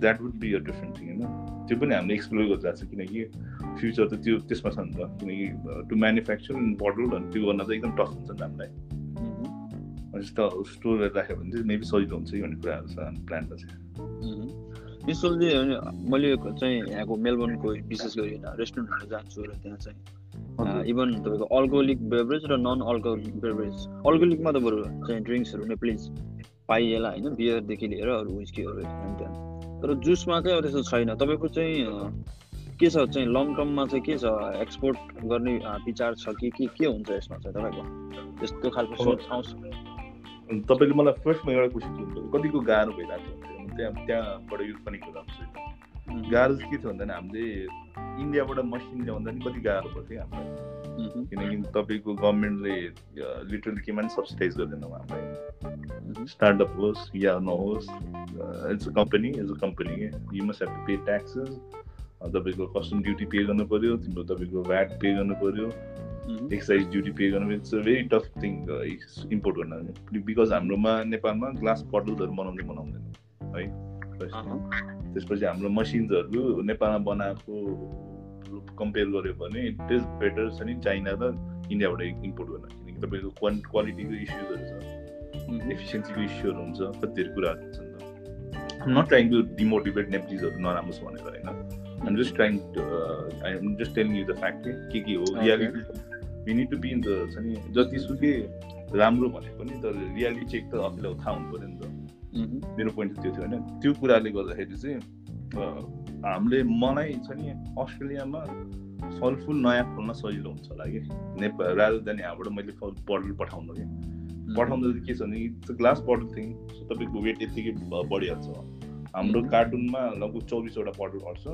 that would be a different thing होइन? त्यो पनि हामीले एक्सप्लोर गरिरहेको छ किनकि फ्युचर त त्यो त्यसमा छ नि त किनकि टु म्यानुफ्याक्चर बोटल अनि त्यो गर्न त एकदम टफ हुन्छ नि हामीलाई। जस्तो स्टोर राख्यो भने चाहिँ मेबी सजिलो हुन्छ कि भन्ने कुराहरू छ प्लानमा चाहिँ। निशुलजी मैले चाहिँ यहाँको मेलबोर्नको विशेष गरी रेस्टुरेन्टहरू जान्छु र त्यहाँ चाहिँ इभन तपाईँको अल्कोहोलिक बेभरेज र नन अल्कोहोलिक बेभरेज अल्कोहोलिकमा त बरु चाहिँ ड्रिङ्क्सहरू नै प्लिज पाइएला होइन? बियरदेखि लिएर अरू विस्कीहरू त्यहाँ तर जुसमा चाहिँ अब त्यस्तो छैन। तपाईँको चाहिँ के छ? चाहिँ लङ टर्ममा चाहिँ के छ? एक्सपोर्ट गर्ने विचार छ कि के के हुन्छ यसमा चाहिँ तपाईँको? त्यस्तो खालको सोच आउँछ। तपाईँले मलाई फर्स्टमा एउटा क्वेसन सोध्नु कतिको गाह्रो भइरहेको छ त्यहाँ त्यहाँबाट युज पनि गाह्रो चाहिँ के छ भन्दा हामीले इन्डियाबाट मसिन ल्याउँदा नि कति गाह्रो पर्थ्यो हामीलाई। किनकि तपाईँको गभर्मेन्टले लिटरली केमा पनि सब्सिडाइज गर्दैन हामीलाई। स्टार्टअप होस् या नहोस् as a company as a company you must have to pay taxes तपाईँको कस्टम ड्युटी पे गर्नु पऱ्यो तिम्रो तपाईँको भ्याट पे गर्नु पऱ्यो एक्साइज ड्युटी पे गर्नु it's a very tough thing import गर्न। बिकज हाम्रोमा नेपालमा ग्लास बोटल्सहरू बनाउँदै बनाउँदैन है। त्यसपछि हाम्रो मसिन्सहरू नेपालमा बनाएको कम्पेयर गऱ्यो भने इट इज बेटर छ नि चाइना र इन्डियाबाट इम्पोर्ट गर्न किनकि तपाईँको क्वान क्वालिटीको इस्युजहरू छ। एफिसियन्सीको इस्युहरू हुन्छ कतिहरू कुराहरू हुन्छ नि त। नट ट्राइङ टु डिमोटिभेट नेप्टिजहरू नराम्रो छ भनेर होइन। I'm just trying I'm just telling you the fact के के हो। Reality need to be in the छ नि जतिसुकै राम्रो भने पनि तर रियालिटी चेक त आफूलाई थाहा हुनु पऱ्यो नि त। मेरो पोइन्ट त्यो थियो होइन त्यो कुराले गर्दाखेरि चाहिँ हामीले मलाई छ नि अस्ट्रेलियामा फलफुल नयाँ खोल्न सजिलो हुन्छ होला कि नेपाल राजा जाने यहाँबाट मैले फल बोटल पठाउनु कि पठाउँदा चाहिँ के छ भने ग्लास बोटल थिङ तपाईँको वेट यत्तिकै बढिहाल्छ हाम्रो कार्टुनमा लगभग चौबिसवटा बोटल पर्छ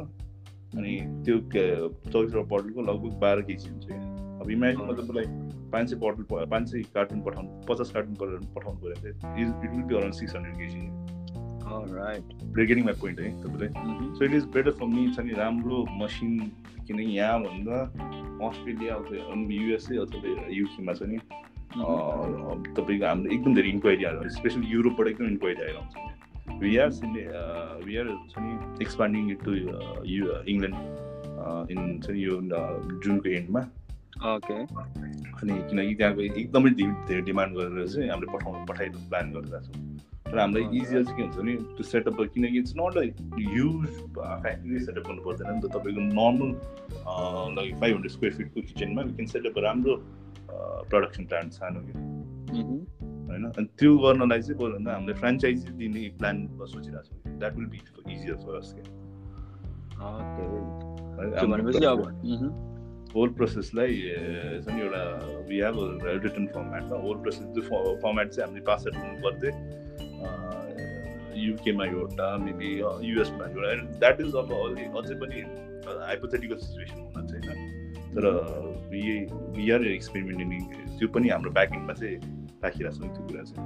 अनि त्यो चौबिसवटा बोटलको लगभग बाह्र केजी हुन्छ अब इमेजिन म तपाईँलाई पाँच सय बोटल पाँच सय कार्टुन पठाउनु पचास कार्टुन पठाउनु पऱ्यो भने it will be around six hundred KG right getting my point है तपाईँलाई so it is better for me छ नि राम्रो मसिन किनकि यहाँभन्दा अस्ट्रेलिया अथवा युएसए अथवा युकेमा छ नि। तपाईँको हाम्रो एकदम धेरै इन्क्वायरी आएर स्पेसली युरोपबाट एकदम inquiry we are we are छ नि expanding to you England in छ नि यो जुनको एन्डमा ओके अनि किनकि त्यहाँको एकदमै धेरै डिमान्ड गरेर चाहिँ हामीले पठाउनु पठाइदिनु प्लान गरिरहेको छौँ तर हामीलाई इजियर चाहिँ के हुन्छ भने त्यो सेटअप किनकि it's not a use factory setup गर्नु पर्दैन नि त। तपाईँको normal like five hundred square फिटको किचनमा वी क्यान सेटअप राम्रो प्रडक्सन प्लान्ट सानो कि। होइन? अनि त्यो गर्नलाई चाहिँ बरु भन्दा हामीले फ्रेन्चाइजी दिने प्लान सोचिरहेको छौँ that will be easier for us के होल प्रोसेसलाई छ नि एउटा वी हेभ रिटर्न फर्मेटमा होल प्रोसेस त्यो फर्मेट चाहिँ हामीले पास आउट गर्दै युकेमा एउटा मेबी युएसमा एउटा द्याट इज अब अझै पनि हाइपोथेटिकल सिचुएसन हुन चाहिँ होइन तर वी आर एक्सपेरिमेन्टिङ त्यो पनि हाम्रो ब्याकिङमा चाहिँ राखिरहेको छौँ त्यो कुरा चाहिँ।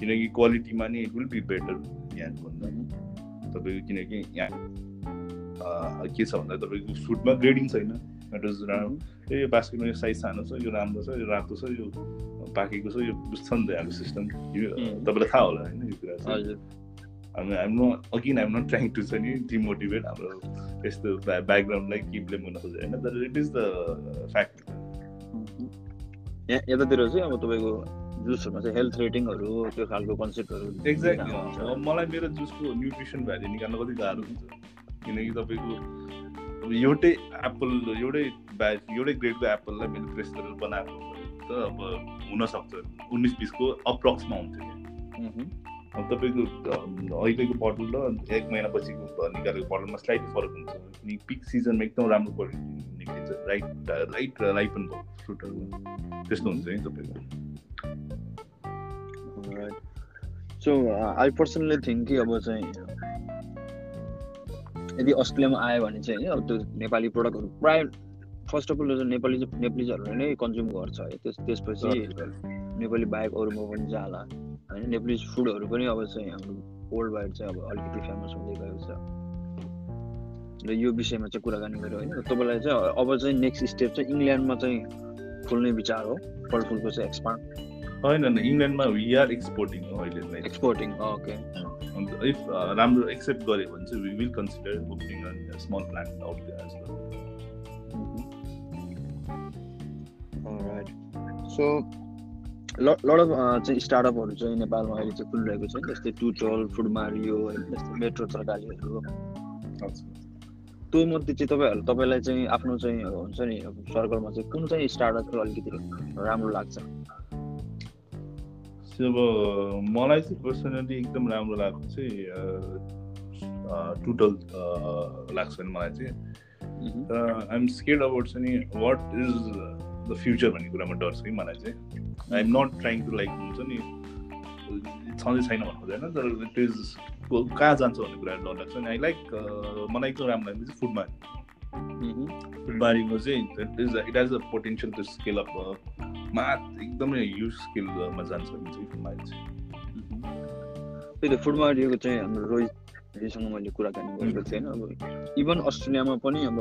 किनकि क्वालिटीमा नि इट विल बी बेटर यहाँको भन्दा। तपाईँको किनकि यहाँ के छ भन्दा तपाईँको फुडमा ग्रेडिङ छैन। इट ए बास्केटमा यो साइज सानो छ यो राम्रो छ यो रातो छ यो पाकेको छ यो बुझ्छ नि त हाम्रो सिस्टम। यो तपाईँलाई थाहा होला होइन यो कुरा चाहिँ। हामी हाम्रो again I'm not trying to छ नि डिमोटिभेट हाम्रो यस्तो ब्याकग्राउन्डलाई कि ब्लेम गर्न खोज्यो होइन? तर इट इज द फ्याक्ट यतातिर चाहिँ अब तपाईँको जुसहरूमा चाहिँ हेल्थ रेटिङहरू त्यो खालको कन्सेप्टहरू एक्ज्याक्टली मलाई मेरो जुसको न्युट्रिसन भ्याल्यु निकाल्न कति गाह्रो हुन्छ? किनकि तपाईँको एउटै एप्पल एउटै ब्याच एउटै ग्रेडको एप्पललाई मैले प्रेस गरेर बनाएको त अब हुनसक्छ। उन्नाइस बिसको अप्रक्समा हुन्थ्यो कि अब तपाईँको अहिलेको बोटल र एक महिनापछिको निकालेको बोटलमा स्लाइटली फरक हुन्छ। किनकि पिक सिजनमा एकदम राम्रो क्वालिटी निक्लिन्छ राइट राइट राइपन भएको फ्रुटहरू त्यस्तो हुन्छ है तपाईँको। सो आई पर्सनली थिङ्क कि अब चाहिँ यदि अस्ट्रेलियामा आयो भने चाहिँ होइन अब त्यो नेपाली प्रडक्टहरू प्रायः फर्स्ट अफ अल नेपाली चाहिँ नेपालीजहरूले नै कन्ज्युम गर्छ। है त्यस त्यसपछि नेपाली बाहेक अरूमा पनि जाला। होइन नेपाली फुडहरू पनि अब चाहिँ हाम्रो वर्ल्ड वाइड चाहिँ अब अलिकति फेमस हुँदै गएको छ। र यो विषयमा चाहिँ कुराकानी गऱ्यो होइन। तपाईँलाई चाहिँ अब चाहिँ नेक्स्ट स्टेप चाहिँ इङ्ल्यान्डमा चाहिँ खोल्ने विचार हो फलफुलको चाहिँ एक्सपान्ड होइन इङ्ल्यान्डमा वी आर एक्सपोर्टिङ अहिले एक्सपोर्टिङ ओके अन्त इफ राम्रो एक्सेप्ट गऱ्यो भने चाहिँ we will consider opening small plant out as well so lot of चाहिँ स्टार्टअपहरू चाहिँ नेपालमा अहिले चाहिँ खुलिरहेको छ जस्तै टुटल फुड मारियो जस्तै मेट्रो तरकारीहरू त्यो मध्ये चाहिँ तपाईँहरू तपाईँलाई चाहिँ आफ्नो चाहिँ हुन्छ नि सर्कलमा चाहिँ कुन चाहिँ स्टार्टअप चाहिँ अलिकति राम्रो लाग्छ? अब मलाई चाहिँ पर्सनली एकदम राम्रो लाग्छ चाहिँ टुटल लाग्छ नि मलाई चाहिँ। आइएम स्केड अबाउट चाहिँ नि वाट इज द फ्युचर भन्ने कुरामा डर छ कि मलाई चाहिँ। I'm not trying to like हुन्छ नि छँदै छैन भन्नु हुँदैन तर इट इज कहाँ जान्छ भन्ने कुरा डर लाग्छ। अनि आई लाइक मलाई एकदम राम्रो लाग्ने चाहिँ फुडमा फुडबारीको चाहिँ it is it has a potential to scale up मा एकदमै युज स्किलमा जान्छ भने चाहिँ त्यही त फुडबारीको चाहिँ हाम्रो रोहितसँग मैले कुराकानी गरेको थिएँ होइन अब इभन अस्ट्रेलियामा पनि अब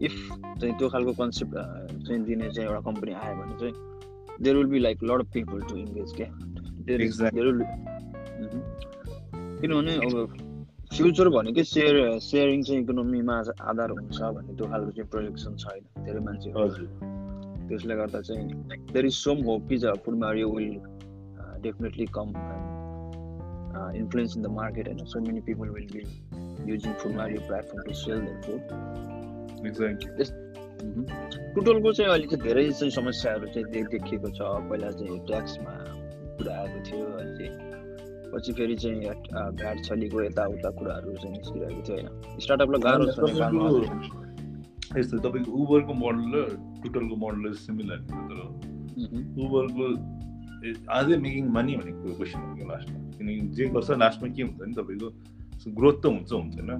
इफ चाहिँ त्यो खालको कन्सेप्ट चाहिँ दिने चाहिँ एउटा कम्पनी आयो भने चाहिँ there will be like lot of people to engage क्या किनभने अब फ्युचर भनेकै सेयर सेयरिङ चाहिँ इकोनोमीमा आधार हुन्छ भन्ने त्यो खालको चाहिँ प्रोजेक्सन छैन धेरै मान्छेहरू त्यसले गर्दा चाहिँ देयर इज सोम होप कि food Mario will definitely come influence in the market होइन so many people will be using food Mario platform to sell the food टुटलको चाहिँ अहिले चाहिँ धेरै चाहिँ समस्याहरू चाहिँ देखिएको छ पहिला चाहिँ ट्याक्समा कुरा आएको थियो अहिले चाहिँ पछि फेरि चाहिँ भ्याट छलीको यताउता कुराहरू चाहिँ निस्किरहेको थियो होइन? स्टार्टअपलाई गाह्रो छ यस्तो तपाईँको उबरको मोडल र टुटलको मोडल सिमिलर तर उबरको अझै मेकिङ मनी भनेको क्वेसन हो कि लास्टमा किनकि जे गर्छ लास्टमा के हुन्छ नि तपाईँको ग्रोथ त हुन्छ हुँदैन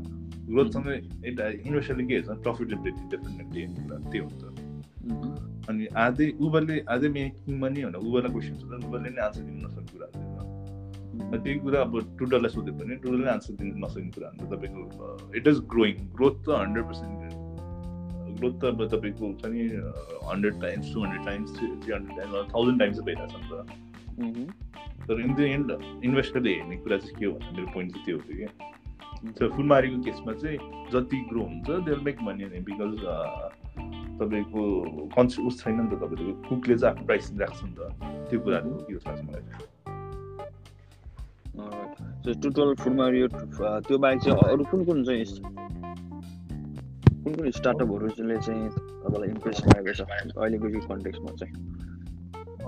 ग्रोथसँगै एउटा इन्भेस्टरले के हेर्छ प्रफिटेबिलिटी डेफिनेटली कुरा त्यो हुन्छ अनि आधै उबरले आधै मेकिङ मनी भनेर उबरलाई क्वेसन सोध्दा उबरले नै आन्सर दिनु नसक्ने कुरा हुन्छ त्यही कुरा अब टुडललाई सोध्यो भने टुडलले आन्सर दिनु नसक्ने कुरा हुन्छ तपाईँको इट इज ग्रोइङ ग्रोथ त हन्ड्रेड पर्सेन्ट ग्रोथ त अब तपाईँको हुन्छ नि hundred times to hundred times three hundred times thousand times भइरहेको छ नि त। तर इन द एन्ड इन्भेस्टरले हेर्ने कुरा चाहिँ के हो भने मेरो पोइन्ट चाहिँ त्यो हो कि। फुलमारीको केसमा चाहिँ जति ग्रो हुन्छ दे मेक मनी नै बिकज तपाईँको कन्स उस छैन नि त तपाईँको कुकले चाहिँ आफ्नो प्राइस राख्छ नि त। त्यो कुराहरू के जस्तो टोटल फुडमारियो त्यो बाहेक चाहिँ अरू कुन कुन चाहिँ कुन कुन स्टार्टअपहरूले चाहिँ तपाईँलाई इम्प्रेस भएको छ अहिलेको यो कन्टेक्समा चाहिँ?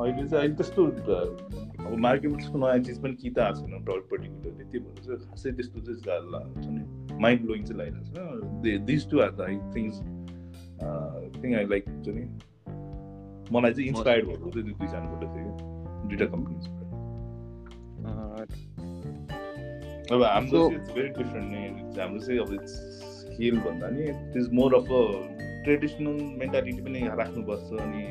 अहिले चाहिँ अहिले त्यस्तो अब मार्केटमा त्यस्तो नयाँ चिज पनि कि त आएको छैन डट पर्टिकुलरली त्यही भएर चाहिँ खासै त्यस्तो चाहिँ हुन्छ नि माइन्ड ब्लोइङ चाहिँ लागिरहेको छ this two are the I things thing I like हुन्छ नि। मलाई चाहिँ इन्सपायर्ड भएको चाहिँ दुईजनाबाट थियो दुइटा कम्पनी अब हाम्रो चाहिँ इट्स भेरी डिफ्रेन्ट नै हाम्रो चाहिँ अब इट्स स्किल भन्दा नि is more of a traditional mentality पनि राख्नुपर्छ अनि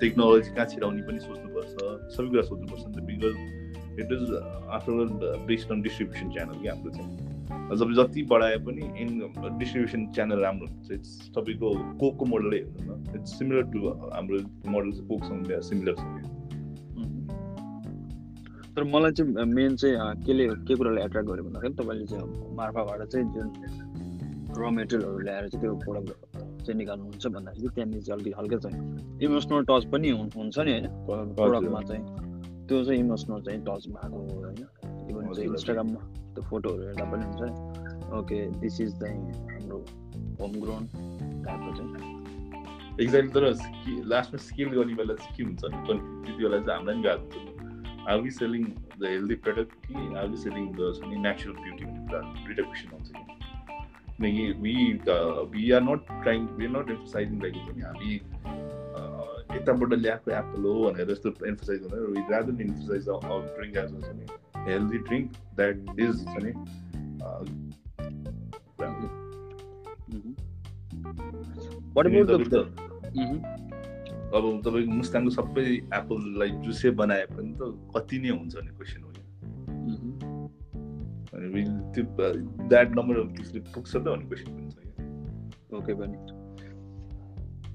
टेक्नोलोजी कहाँ छिराउने पनि सोच्नुपर्छ। सबै कुरा सोच्नुपर्छ नि त because it is after all based on distribution channel कि हाम्रो चाहिँ। जब जति बढाए पनि इन डिस्ट्रिब्युसन च्यानल राम्रो हुन्छ। इट्स तपाईँको कोकको मोडलै हेर्नु न इट्स सिमिलर टु हाम्रो मोडल चाहिँ कोकसँग सिमिलर छ। तर मलाई चाहिँ मेन चाहिँ केले के कुराले एट्र्याक्ट गर्यो भन्दाखेरि तपाईँले चाहिँ मार्फाबाट चाहिँ जुन र मेटेरियलहरू ल्याएर चाहिँ त्यो प्रोडक्ट चाहिँ निकाल्नुहुन्छ भन्दाखेरि त्यहाँनिर चाहिँ अलिकति हल्का चाहिँ इमोसनल टच पनि हुन्छ नि होइन प्रडक्टमा चाहिँ त्यो चाहिँ इमोसनल चाहिँ टच भएको होइन इभन चाहिँ इन्स्टाग्राममा त्यो फोटोहरू हेर्दा पनि हुन्छ नि ओके दिस इज चाहिँ हाम्रो होम ग्राउन्ड टाइपको चाहिँ एक्ज्याक्टली तर लास्टमा स्किल गर्ने बेला चाहिँ के हुन्छ त्यति बेला चाहिँ हामीलाई पनि गाह्रो हुन्छ are be selling the healthy product कि are be selling the natural beauty भन्ने कुरा दुइटा क्वेसन आउँछ कि किनकि we we are not trying we are not emphasizing like हुन्छ नि हामी यताबाट ल्याएको एप्पल हो भनेर जस्तो एम्फोसाइज हुँदैन we rather emphasize of drink as हुन्छ नि हेल्दी ड्रिङ्क द्याट इज छ नि अब तपाईँको मुस्ताङको सबै एप्पललाई जुसे बनाए पनि त कति नै हुन्छ भने क्वेसन हो अनि त्यो द्याट नम्बर अफ पिसले पुग्छ त भन्ने क्वेसन पनि छ ओके पनि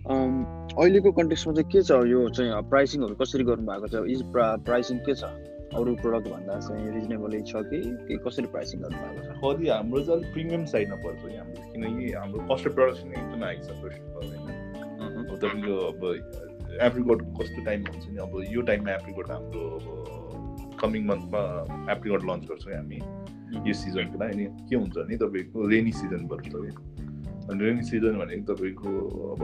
अहिलेको कन्टेक्समा चाहिँ के छ यो चाहिँ प्राइसिङहरू कसरी गर्नुभएको छ? इज प्राइसिङ के छ? अरू प्रडक्ट भन्दा चाहिँ रिजनेबलै छ कि के कसरी प्राइसिङ गर्नुभएको छ? कति हाम्रो चाहिँ अलिक प्रिमियम साइडमा पर्छ हाम्रो। किनकि हाम्रो कस्ट प्रडक्सन एकदमै हाई छ होइन? तपाईँको अब एप्रिकोट कस्तो टाइममा हुन्छ नि? अब यो टाइममा एप्रिकोट हाम्रो अब कमिङ मन्थमा एप्रिकोट लन्च गर्छौँ हामी यो सिजनको लागि अनि के हुन्छ भने तपाईँको रेनी सिजन पर्छ अनि रेनी सिजन भनेको तपाईँको अब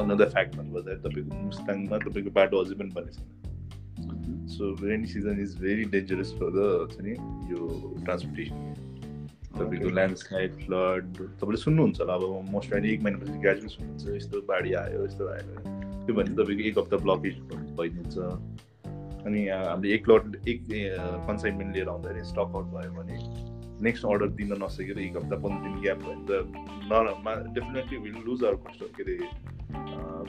अनदर फ्याक्ट भन्नुपर्दाखेरि तपाईँको मुस्ताङमा तपाईँको बाटो अझै पनि बनेको छैन so rainy season is very dangerous for the छ नि यो ट्रान्सपोर्टेसन तपाईँको ल्यान्डस्लाइड फ्लड तपाईँले सुन्नुहुन्छ होला। अब मोस्ट अहिले एक महिनापछि ग्रेजुएट सुन्नुहुन्छ यस्तो बाढी आयो यस्तो आयो। त्यो भने तपाईँको एक हप्ता ब्लकेज भइदिन्छ। अनि हामीले एक लट एक कन्साइनमेन्ट लिएर आउँदाखेरि स्टक आउट भयो भने नेक्स्ट अर्डर दिन नसकेर एक हप्ता पन्ध्र दिन ग्याप भयो त न definitely will lose our customer के अरे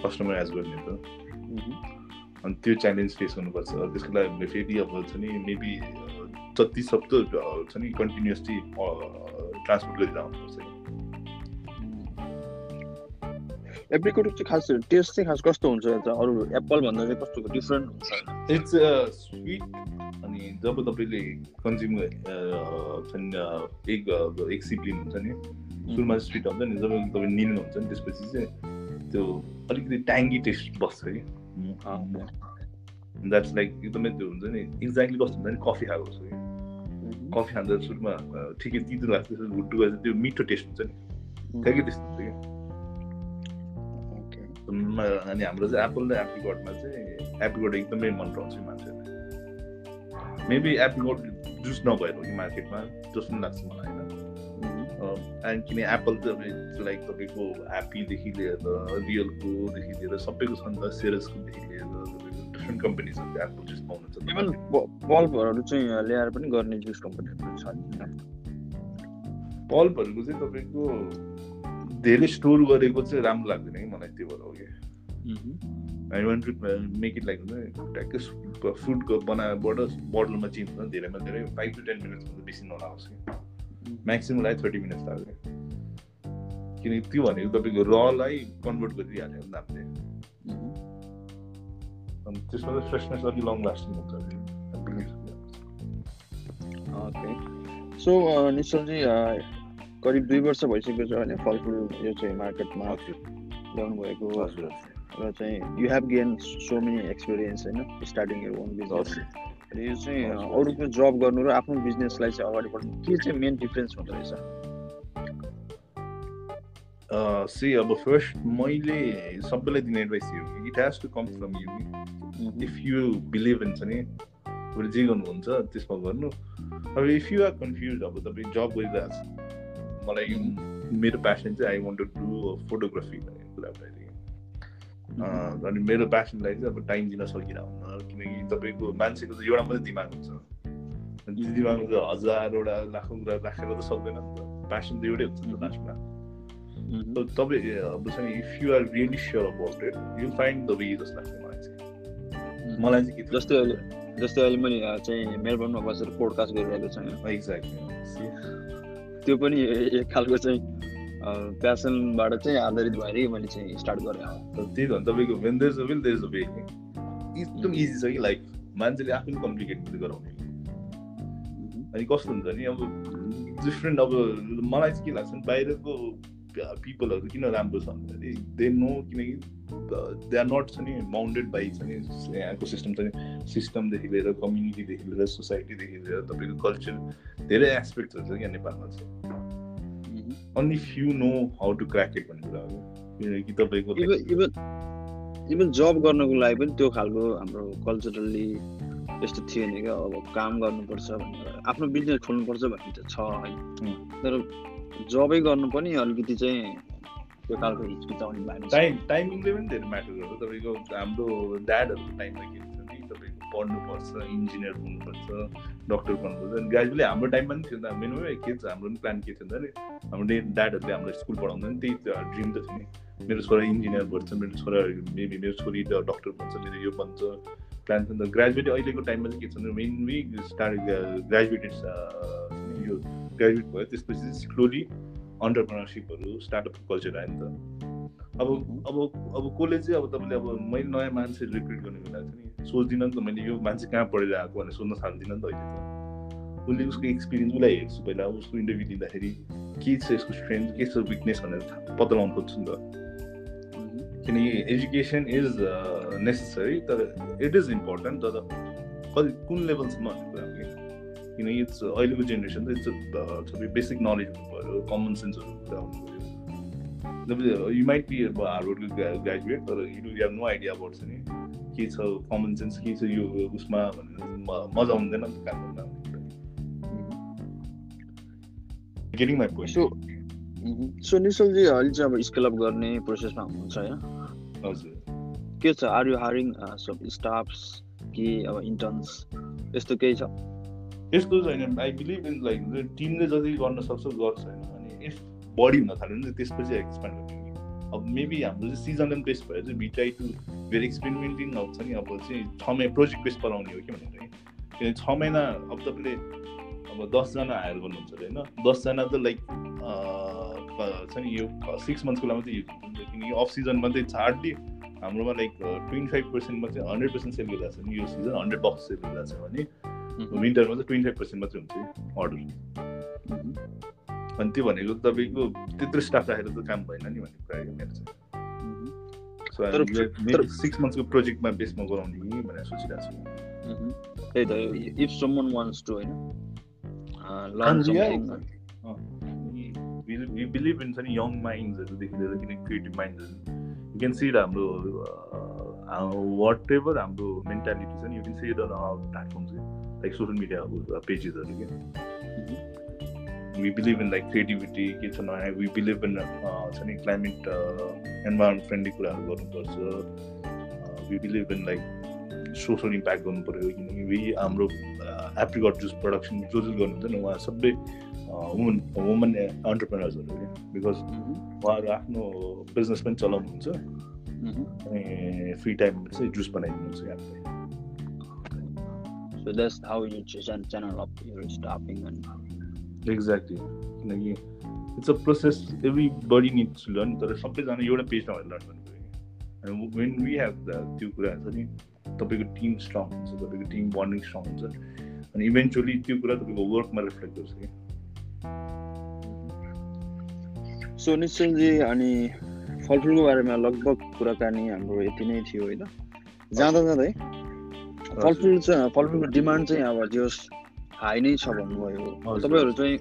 कस्टमर एज गर्ने त। अनि त्यो च्यालेन्ज फेस गर्नुपर्छ। त्यसको लागि हामीले फेरि अब छ नि मेबी जति सक्दो छ नि कन्टिन्युसली ट्रान्सपोर्ट गरेर आउनुपर्छ एप्रिकोट चाहिँ खास टेस्ट चाहिँ खास कस्तो हुन्छ अरू एप्पल भन्दा चाहिँ कस्तो डिफ्रेन्ट हुन्छ? इट्स स्विट अनि जब तपाईँले कन्ज्युम एक एक सिप लिनुहुन्छ नि सुरुमा स्विट हुन्छ नि जब तपाईँ निल्नुहुन्छ नि त्यसपछि चाहिँ त्यो अलिकति ट्याङ्गी टेस्ट बस्छ कि द्याट्स लाइक एकदमै त्यो हुन्छ नि एक्ज्याक्टली कस्तो हुन्छ नि कफी खाएको छ कि कफी खाँदा सुरुमा ठिकै तितो लाग्छ हुट्टु त्यो मिठो टेस्ट हुन्छ नि। ठ्याक्कै त्यस्तो हुन्छ कि अनि हाम्रो चाहिँ एप्पल र एप्रिकोटमा चाहिँ एप्रिकोट एकदमै मन पराउँछ मान्छेले। मेबी एप्रिकोट जुस नभएर हो कि मार्केटमा जस्तो पनि लाग्छ मलाई होइन। एन्ड किन एप्पल त लाइक तपाईँको ह्याप्पीदेखि लिएर रियलकोदेखि लिएर सबैको छ नि त सेरसकोदेखि लिएर डिफ्रेन्ट कम्पनीजहरूको एप्पल जुस पाउनुहुन्छ इभन बल्बहरू चाहिँ ल्याएर पनि गर्ने जुस कम्पनीहरू छ बल्बहरूको चाहिँ तपाईँको धेरै स्टोर गरेको चाहिँ राम्रो लाग्दैन कि मलाई त्यो भएर हो कि। I want to make it like ट्याक्कै फुडको बनाएबाट बोटलमा चेन्ज गर्दा धेरैमा धेरै फाइभ टु टेन मिनट्सभन्दा बेसी नलागोस् कि। म्याक्सिमम् लागि थर्टी मिनट्स लाग्यो। किनकि त्यो भनेको तपाईँको रलाई कन्भर्ट गरिदिइहाल्यो नि हामीले अनि त्यसमा चाहिँ फ्रेसनेस अलिक लङ लास्टिङ हुन्छ ओके सो निश्चलजी करिब दुई वर्ष भइसकेको छ होइन फलफुल यो चाहिँ मार्केटमा ल्याउनु भएको र चाहिँ you have gain so many experience होइन स्टार्टिङ यर ओन बिजनेस र यो चाहिँ अरूको जब गर्नु र आफ्नो बिजनेसलाई चाहिँ अगाडि बढ्नु के चाहिँ मेन डिफ्रेन्स हुँदो रहेछ सी अब फर्स्ट मैले सबैलाई दिने एडभाइस यो. It has to come from you if you believe हुन्छ नि तपाईँले जे गर्नुहुन्छ त्यसमा गर्नु अब इफ यु आर कन्फ्युज अब तपाईँ जब गरिरहेको छ मलाई मेरो प्यासन चाहिँ I want to do photography भन्ने कुरा अनि मेरो प्यासनलाई चाहिँ अब टाइम दिन सकिरहन्न किनकि तपाईँको मान्छेको चाहिँ एउटा मात्रै दिमाग हुन्छ। दिमागमा चाहिँ हजारवटा लाखौँ कुरा राखेर त सक्दैन। नि त प्यासन त एउटै हुन्छ नि त लास्टमा। तपाईँ अब if you are really sure about it you find the way जस्तो लाग्छ मलाई चाहिँ मलाई चाहिँ के जस्तै अहिले जस्तै अहिले मैले चाहिँ मेलबर्नमा बसेर पोडकास्ट गरिरहेको छु एक्ज्याक्टली त्यो पनि एक खालको चाहिँ प्यासनबाट चाहिँ आधारित भएरै मैले चाहिँ स्टार्ट गरेँ त्यही त तपाईँको when there's a will there's a way एकदम इजी छ कि लाइफ मान्छेले आफैले कम्प्लिकेट गराउने। अनि कस्तो हुन्छ नि अब डिफ्रेन्ट अब मलाई चाहिँ के लाग्छ भने बाहिरको पिपलहरू किन राम्रो छ भन्दाखेरि दे नो किनकि दे आर नट छ नि बााउन्डेड बाई छ नि यहाँको सिस्टम छ नि सिस्टमदेखि लिएर कम्युनिटीदेखि लिएर सोसाइटीदेखि लिएर तपाईँको कल्चर धेरै एस्पेक्टहरू छ क्या नेपालमा चाहिँ only few know how to crack it भन्ने कुरा हो किनकि तपाईँको इभन जब गर्नको लागि पनि त्यो खालको हाम्रो कल्चरली यस्तो थियो नि क्या अब काम गर्नुपर्छ भनेर आफ्नो बिजनेस खोल्नुपर्छ भन्ने त छ है तर जबै गर्नु पनि अलिकति चाहिँ त्यो खालको हिचकिचाउने भयो टाइम टाइमिङले पनि धेरै म्याटर गर्छ। तपाईँको हाम्रो ड्याडहरूको टाइममा के हुन्छ नि तपाईँको पढ्नुपर्छ इन्जिनियर हुनुपर्छ डक्टर बन्नुपर्छ। अनि ग्रेजुएटली हाम्रो टाइममा पनि थियो नि त मेनुमै के छ हाम्रो पनि प्लान के थियो नि हाम्रो ड्याडहरूले हामीलाई स्कुल पढाउँदा नि त्यही ड्रिम त थियो नि। मेरो छोरा इन्जिनियर भन्छ मेरो छोरा मेबी मेरो छोरी डक्टर भन्छ मेरो यो भन्छ प्लान छ नि त। ग्रेजुएट अहिलेको टाइममा चाहिँ के छ भने मेन वी स्टार्ट ग्रेजुएटेड यो ग्रेजुएट भयो त्यसपछि स्लोली अन्टरप्रिनरसिपहरू स्टार्टअप कल्चर आयो नि त। अब अब अब कसले चाहिँ अब तपाईँले अब मैले नयाँ मान्छे रिक्रुट गर्ने बेला चाहिँ नि सोच्दिनँ नि त मैले यो मान्छे कहाँ पढेर आएको भनेर सोध्न थाल्दिनँ नि त अहिले त। उसले उसको एक्सपिरियन्स उसलाई हेर्छु पहिला उसको इन्टरभ्यू दिँदाखेरि के छ यसको स्ट्रेन्थ के छ विकनेस भनेर पत्ता लगाउनु खोज्छु नि त। किनकि एजुकेसन इज नेसेसरी तर इट इज इम्पोर्टेन्ट तर कति कुन लेभलसम्म भन्ने कुरा हो किनकि इट्स अहिलेको जेनेरेसन त इट्स सबै बेसिक नलेज हुनु पऱ्यो कमन सेन्सहरू कुरा हुनु पऱ्यो यु माइट बी अब हार्डवर्डको ग्रेजुएट तर you have no idea about छ नि के छ कमन सेन्स के छ यो उसमा भनेर मजा आउँदैन नि काम गर्दा getting my point so Nishchal ji अहिले चाहिँ अब स्केल अप गर्ने प्रोसेसमा हुनुहुन्छ होइन? हजुर। के छ? आर यु सब स्टाफ्स कि अब इन्टर्न्स यस्तो केही छ? यस्तो छैन। आई बिलिभ इन लाइक टिमले जति गर्न सक्छ गर्छ होइन। अनि इफ बढी हुन थाल्यो भने त्यसपछि एक्सपेन्ड गर्ने अब मेबी हाम्रो चाहिँ सिजनल बेस भएर चाहिँ be try to very experimenting आउँछ नि। अब चाहिँ छ महिना प्रोजेक्ट बेस पलाउने हो कि भनेर किनभने छ महिना अब तपाईँले अब दसजना हायर गर्नुहुन्छ अरे होइन। दसजना त लाइक छ नि यो सिक्स मन्थ्सको लागि मात्रै युज हुन्छ। किनकि अफ सिजनमा चाहिँ हार्डली हाम्रोमा लाइक ट्वेन्टी फाइभ पर्सेन्टमा चाहिँ हन्ड्रेड पर्सेन्ट सेल गरिरहेको छ नि। यो सिजन हन्ड्रेड बक्स सेल गरिरहेको छ भने। विन्टरमा चाहिँ ट्वेन्टी फाइभ पर्सेन्ट मात्रै हुन्छ अर्डर अनि त्यो भनेको तपाईँको त्यत्रो स्टाफ राखेर त काम भएन नि भन्ने कुरा मेरो चाहिँ। सो सिक्स मन्थ्सको प्रोजेक्टमा बेसमा गराउने कि भनेर सोचिरहेको छु। त्यही त इफ समन वान्ट्स टु होइन? young minds देखि लिएर किन क्रिएटिभ माइन्ड्सहरू यु क्यान सी हाम्रो वाट एभर हाम्रो मेन्टालिटी छ नि you can see platforms like social media पेजेसहरू क्या we believe in like creativity के छ नयाँ वी बिलिभ इन छ नि क्लाइमेट इन्भाइरोमेन्ट फ्रेन्डली कुराहरू गर्नुपर्छ we believe in like social impact गर्नु पऱ्यो किनकि वी हाम्रो एप्रिकट जुस प्रडक्सन जो जो गर्नुहुन्छ नि उहाँ सबै वुमन वुमन अन्टरप्रेनर्सहरू क्या बिकज उहाँहरू आफ्नो बिजनेस पनि चलाउनुहुन्छ अनि फ्री टाइममा चाहिँ जुस बनाइदिनुहुन्छ क्या So that's how you channel up your staffing and exactly किनकि it's a process every needs to learn तर सबैजना एउटा पेजमा भएर लर्न गर्नु पऱ्यो अनि वेन वी हेभ द त्यो कुराहरू छ नि तपाईँको टिम स्ट्रङ हुन्छ तपाईँको टिम बन्डिङ स्ट्रङ हुन्छ अनि इभेन्चुली त्यो कुरा तपाईँको वर्कमा रिफ्लेक्ट गर्छ कि सो निश्चलजी अनि फलफुलको बारेमा लगभग कुराकानी हाम्रो यति नै थियो होइन? जाँदा जाँदै। फलफुल चाहिँ फलफुलको डिमान्ड चाहिँ अब जो हाई नै छ भन्नुभयो। तपाईँहरू चाहिँ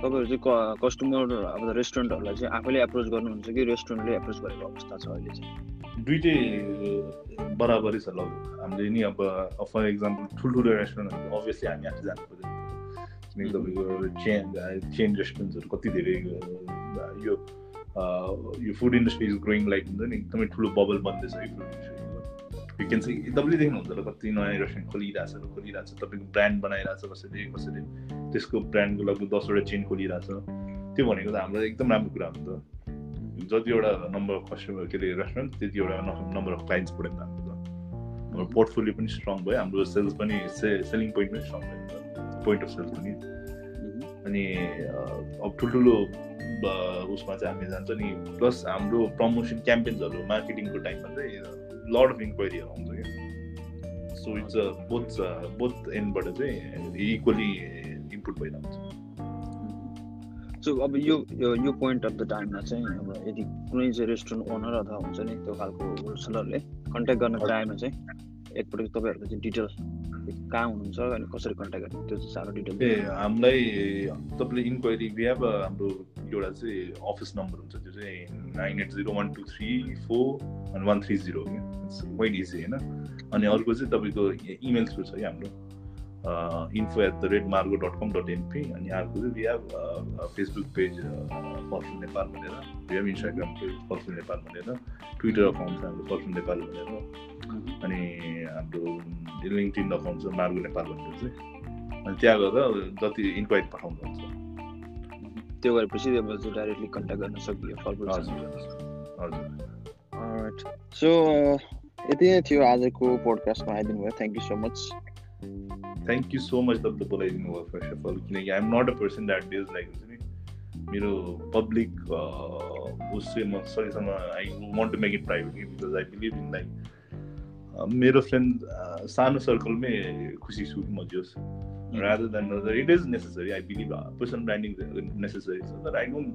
तपाईँहरू चाहिँ कस्टमर अब रेस्टुरेन्टहरूलाई चाहिँ आफैले एप्रोच गर्नुहुन्छ कि रेस्टुरेन्टले एप्रोच गरेको अवस्था छ अहिले चाहिँ? दुइटै बराबरै छ लगभग हामीले नि अब फर इक्जाम्पल ठुल्ठुलो रेस्टुरेन्टहरू अभियसली हामी आफै जानु पऱ्यो किनकि तपाईँको चेन चेन रेस्टुरेन्ट्सहरू कति धेरै यो यो food industry is growing like हुन्छ नि एकदमै ठुलो बबल बन्दैछ यो फुड इन्डस्ट्री यु क्यान चाहिँ तपाईँले देख्नुहुन्छ होला कति नयाँ रेस्टुरेन्ट खोलिरहेछ खोलिरहेको छ तपाईँको ब्रान्ड बनाइरहेछ कसैले कसैले त्यसको ब्रान्डको लगभग दसवटा चेन खोलिरहेछ। त्यो भनेको त हाम्रो एकदम राम्रो कुरा हो नि त। जतिवटा नम्बर अफ कस्टमर के अरे रेस्टुरेन्ट त्यतिवटा नम्बर अफ क्लाइन्ट्स बढ्यो नि त हाम्रो हाम्रो पोर्टफोलियो पनि स्ट्रङ भयो हाम्रो सेल्स पनि से सेलिङ पोइन्ट पनि स्ट्रङ भयो पोइन्ट अफ सेल्स पनि। अनि अब ठुल्ठुलो उसमा चाहिँ हामी जान्छ नि प्लस हाम्रो प्रमोसन क्याम्पेन्सहरू मार्केटिङको टाइममा चाहिँ लड अफ इन्क्वायरीहरू आउँछ क्या so it's a both both एन्डबाट चाहिँ इक्वली इम्प्रुभ भइरहेको हुन्छ सो अब यो यो पोइन्ट अफ द टाइममा चाहिँ अब यदि कुनै चाहिँ रेस्टुरेन्ट ओनर अथवा हुन्छ नि त्यो खालको होलसेलरले कन्ट्याक्ट गर्न चाहेमा चाहिँ एकपल्ट तपाईँहरूको चाहिँ डिटेल्स कहाँ हुनुहुन्छ अनि कसरी कन्ट्याक्ट गर्ने त्यो चाहिँ साह्रो डिटेल ए हामीलाई तपाईँले इन्क्वायरी बिहाब हाम्रो एउटा चाहिँ अफिस नम्बर हुन्छ त्यो चाहिँ nine eight zero one two three four one one three zero it's quite easy होइन अनि अर्को चाहिँ तपाईँको इमेल थ्रु छ कि हाम्रो। Info at the rate Margo dot com dot NP अनि अर्को चाहिँ we have Facebook page Falphul Nepal भनेर। We have Instagram page Falphul Nepal भनेर। ट्विटर अकाउन्ट छ हाम्रो फर्फुल नेपाल भनेर। अनि हाम्रो लिङ्कटिन अकाउन्ट छ मार्गो नेपाल भनेर चाहिँ। अनि त्यहाँ गएर जति इन्क्वायरी पठाउनुहुन्छ। त्यो गरेपछि अब डाइरेक्टली कन्ट्याक्ट गर्न सकियो फलफुल हजुर। सो यति नै थियो आजको पोडकास्टमा आइदिनु भयो। Thank you so much thank you so much तपाईँले बोलाइदिनु भयो फर्स्ट अफ अल किनकि I'm not a person that does like हुन्छ नि मेरो पब्लिक उस चाहिँ म सकेसम्म I want to make it private because I believe in like मेरो फ्रेन्ड सानो सर्कलमै खुसी छु म जोस् other. It is necessary. I believe uh, personal branding is necessary. So that I don't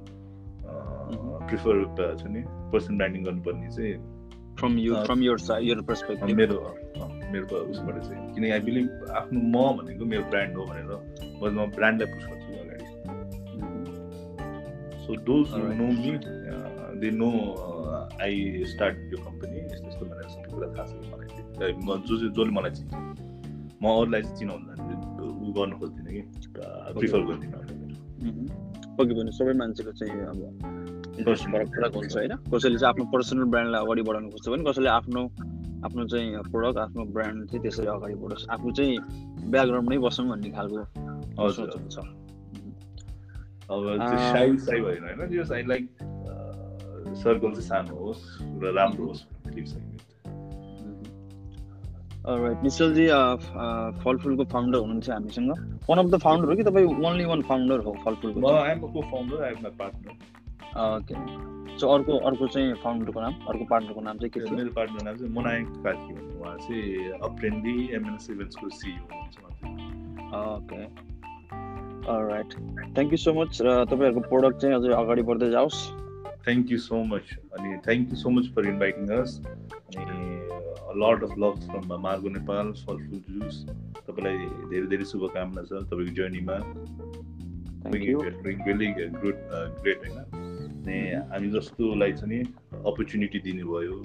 uh, prefer uh, person branding गर्नुपर्ने चाहिँ from you from your your perspective मेरो मेरो उसबाट चाहिँ किनकि आई बिलिभ आफ्नो म भनेको मेरो ब्रान्ड हो भनेर म ब्रान्डलाई पुस गर्छु अगाडि so does know me they know I start यो कम्पनी यस्तो यस्तो भनेर सबै कुरा थाहा छ मलाई जो जसले मलाई चिन्छ म अरूलाई चाहिँ चिनाउनु ऊ गर्नु खोज्दिनँ कि? प्रिफर गर्दिनँ पक्कै पनि। सबै मान्छेको चाहिँ अब इन्ट्रेस्ट फरक फरक हुन्छ होइन? कसैले चाहिँ आफ्नो पर्सनल ब्रान्डलाई अगाडि बढाउनु खोज्छ भने कसैले आफ्नो आफ्नो चाहिँ प्रडक्ट आफ्नो ब्रान्ड चाहिँ त्यसरी अगाडि बढोस्। आफू चाहिँ ब्याकग्राउन्डमै बसौँ भन्ने खालको हुन्छ। अब साई साई भएन होइन? लाइक सर्कल चाहिँ सानो होस् र राम्रो होस् निश्चलजी फलफुलको फाउन्डर हुनुहुन्छ हामीसँग। वान अफ द फाउन्डर हो कि तपाईँ ओन्ली वान फाउन्डर हो फलफुलको ओके सो अर्को अर्को चाहिँ फाउन्डरको नाम अर्को पार्टनरको नाम चाहिँ के थियो? मेरो पार्टनर नाम चाहिँ मोनायक कार्की भन्ने उहाँ चाहिँ अप्रेन्डी एमएनएस इभेन्ट्सको सिइओ हुनुहुन्छ okay right thank you so much र तपाईँहरूको प्रोडक्ट चाहिँ अझै अगाडि बढ्दै जाओस्। थ्याङ्क यू सो मच अनि thank you so much for inviting us अनि lots of love from Margo Nepal Falphul juice तपाईँलाई धेरै धेरै शुभकामना छ तपाईँको जर्नीमा ग्रेट होइन? अनि हामी जस्तोलाई चाहिँ नि अपर्च्युनिटी दिनुभयो।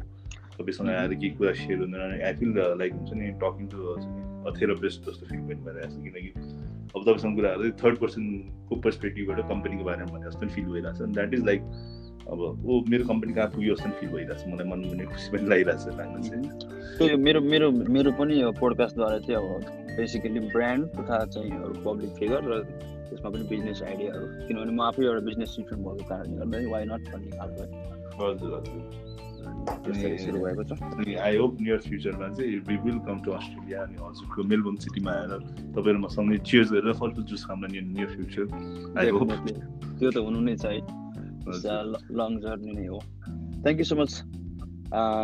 तपाईँसँग आएर केही कुरा सेयर हुँदैन। आई फिल लाइक हुन्छ नि टकिङ टु बेस्ट जस्तो फिल पनि भइरहेको छ किनकि अब तपाईँसँग कुराहरू थर्ड पर्सनको पर्सपेक्टिभबाट कम्पनीको बारेमा भने जस्तो फिल भइरहेको छ द्याट इज लाइक अब ऊ मेरो कम्पनी कहाँ पुग्यो जस्तो फिल भइरहेको छ मलाई मन पनि खुसी पनि लागिरहेको छ लाग्न चाहिँ। त्यो मेरो मेरो मेरो पनि पोडकास्टद्वारा चाहिँ अब बेसिकली ब्रान्ड तथा चाहिँ पब्लिक फिगर र त्यसमा पनि बिजनेस आइडियाहरू किनभने म आफै एउटा बिजनेस स्टुडेन्ट भएको कारणले गर्दा वाइ नट भन्ने खालको हजुर हजुर। भएको छ। आई होप नियर फ्युचरमा चाहिँ we will come to Australia अनि हजुरको मेलबोर्न सिटीमा आएर तपाईँहरू मसँगै चियर्स गरेर फलफुल जुस खान नियर फ्युचर आई होप त्यो त हुनु नै छ है लङ जर्नी नै हो। Thank you so much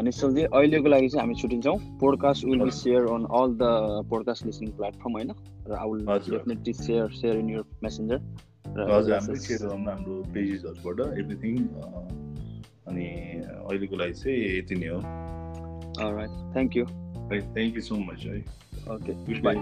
Nishchal ji अहिलेको लागि चाहिँ हामी छुट्टिन्छौँ podcast will be share on all the podcast listening platform होइन? र I will definitely share share in your messenger हाम्रो पेजेसहरूबाट एभ्रिथिङ अनि अहिलेको लागि चाहिँ यति नै हो। Thank you thank you so much है। Okay bye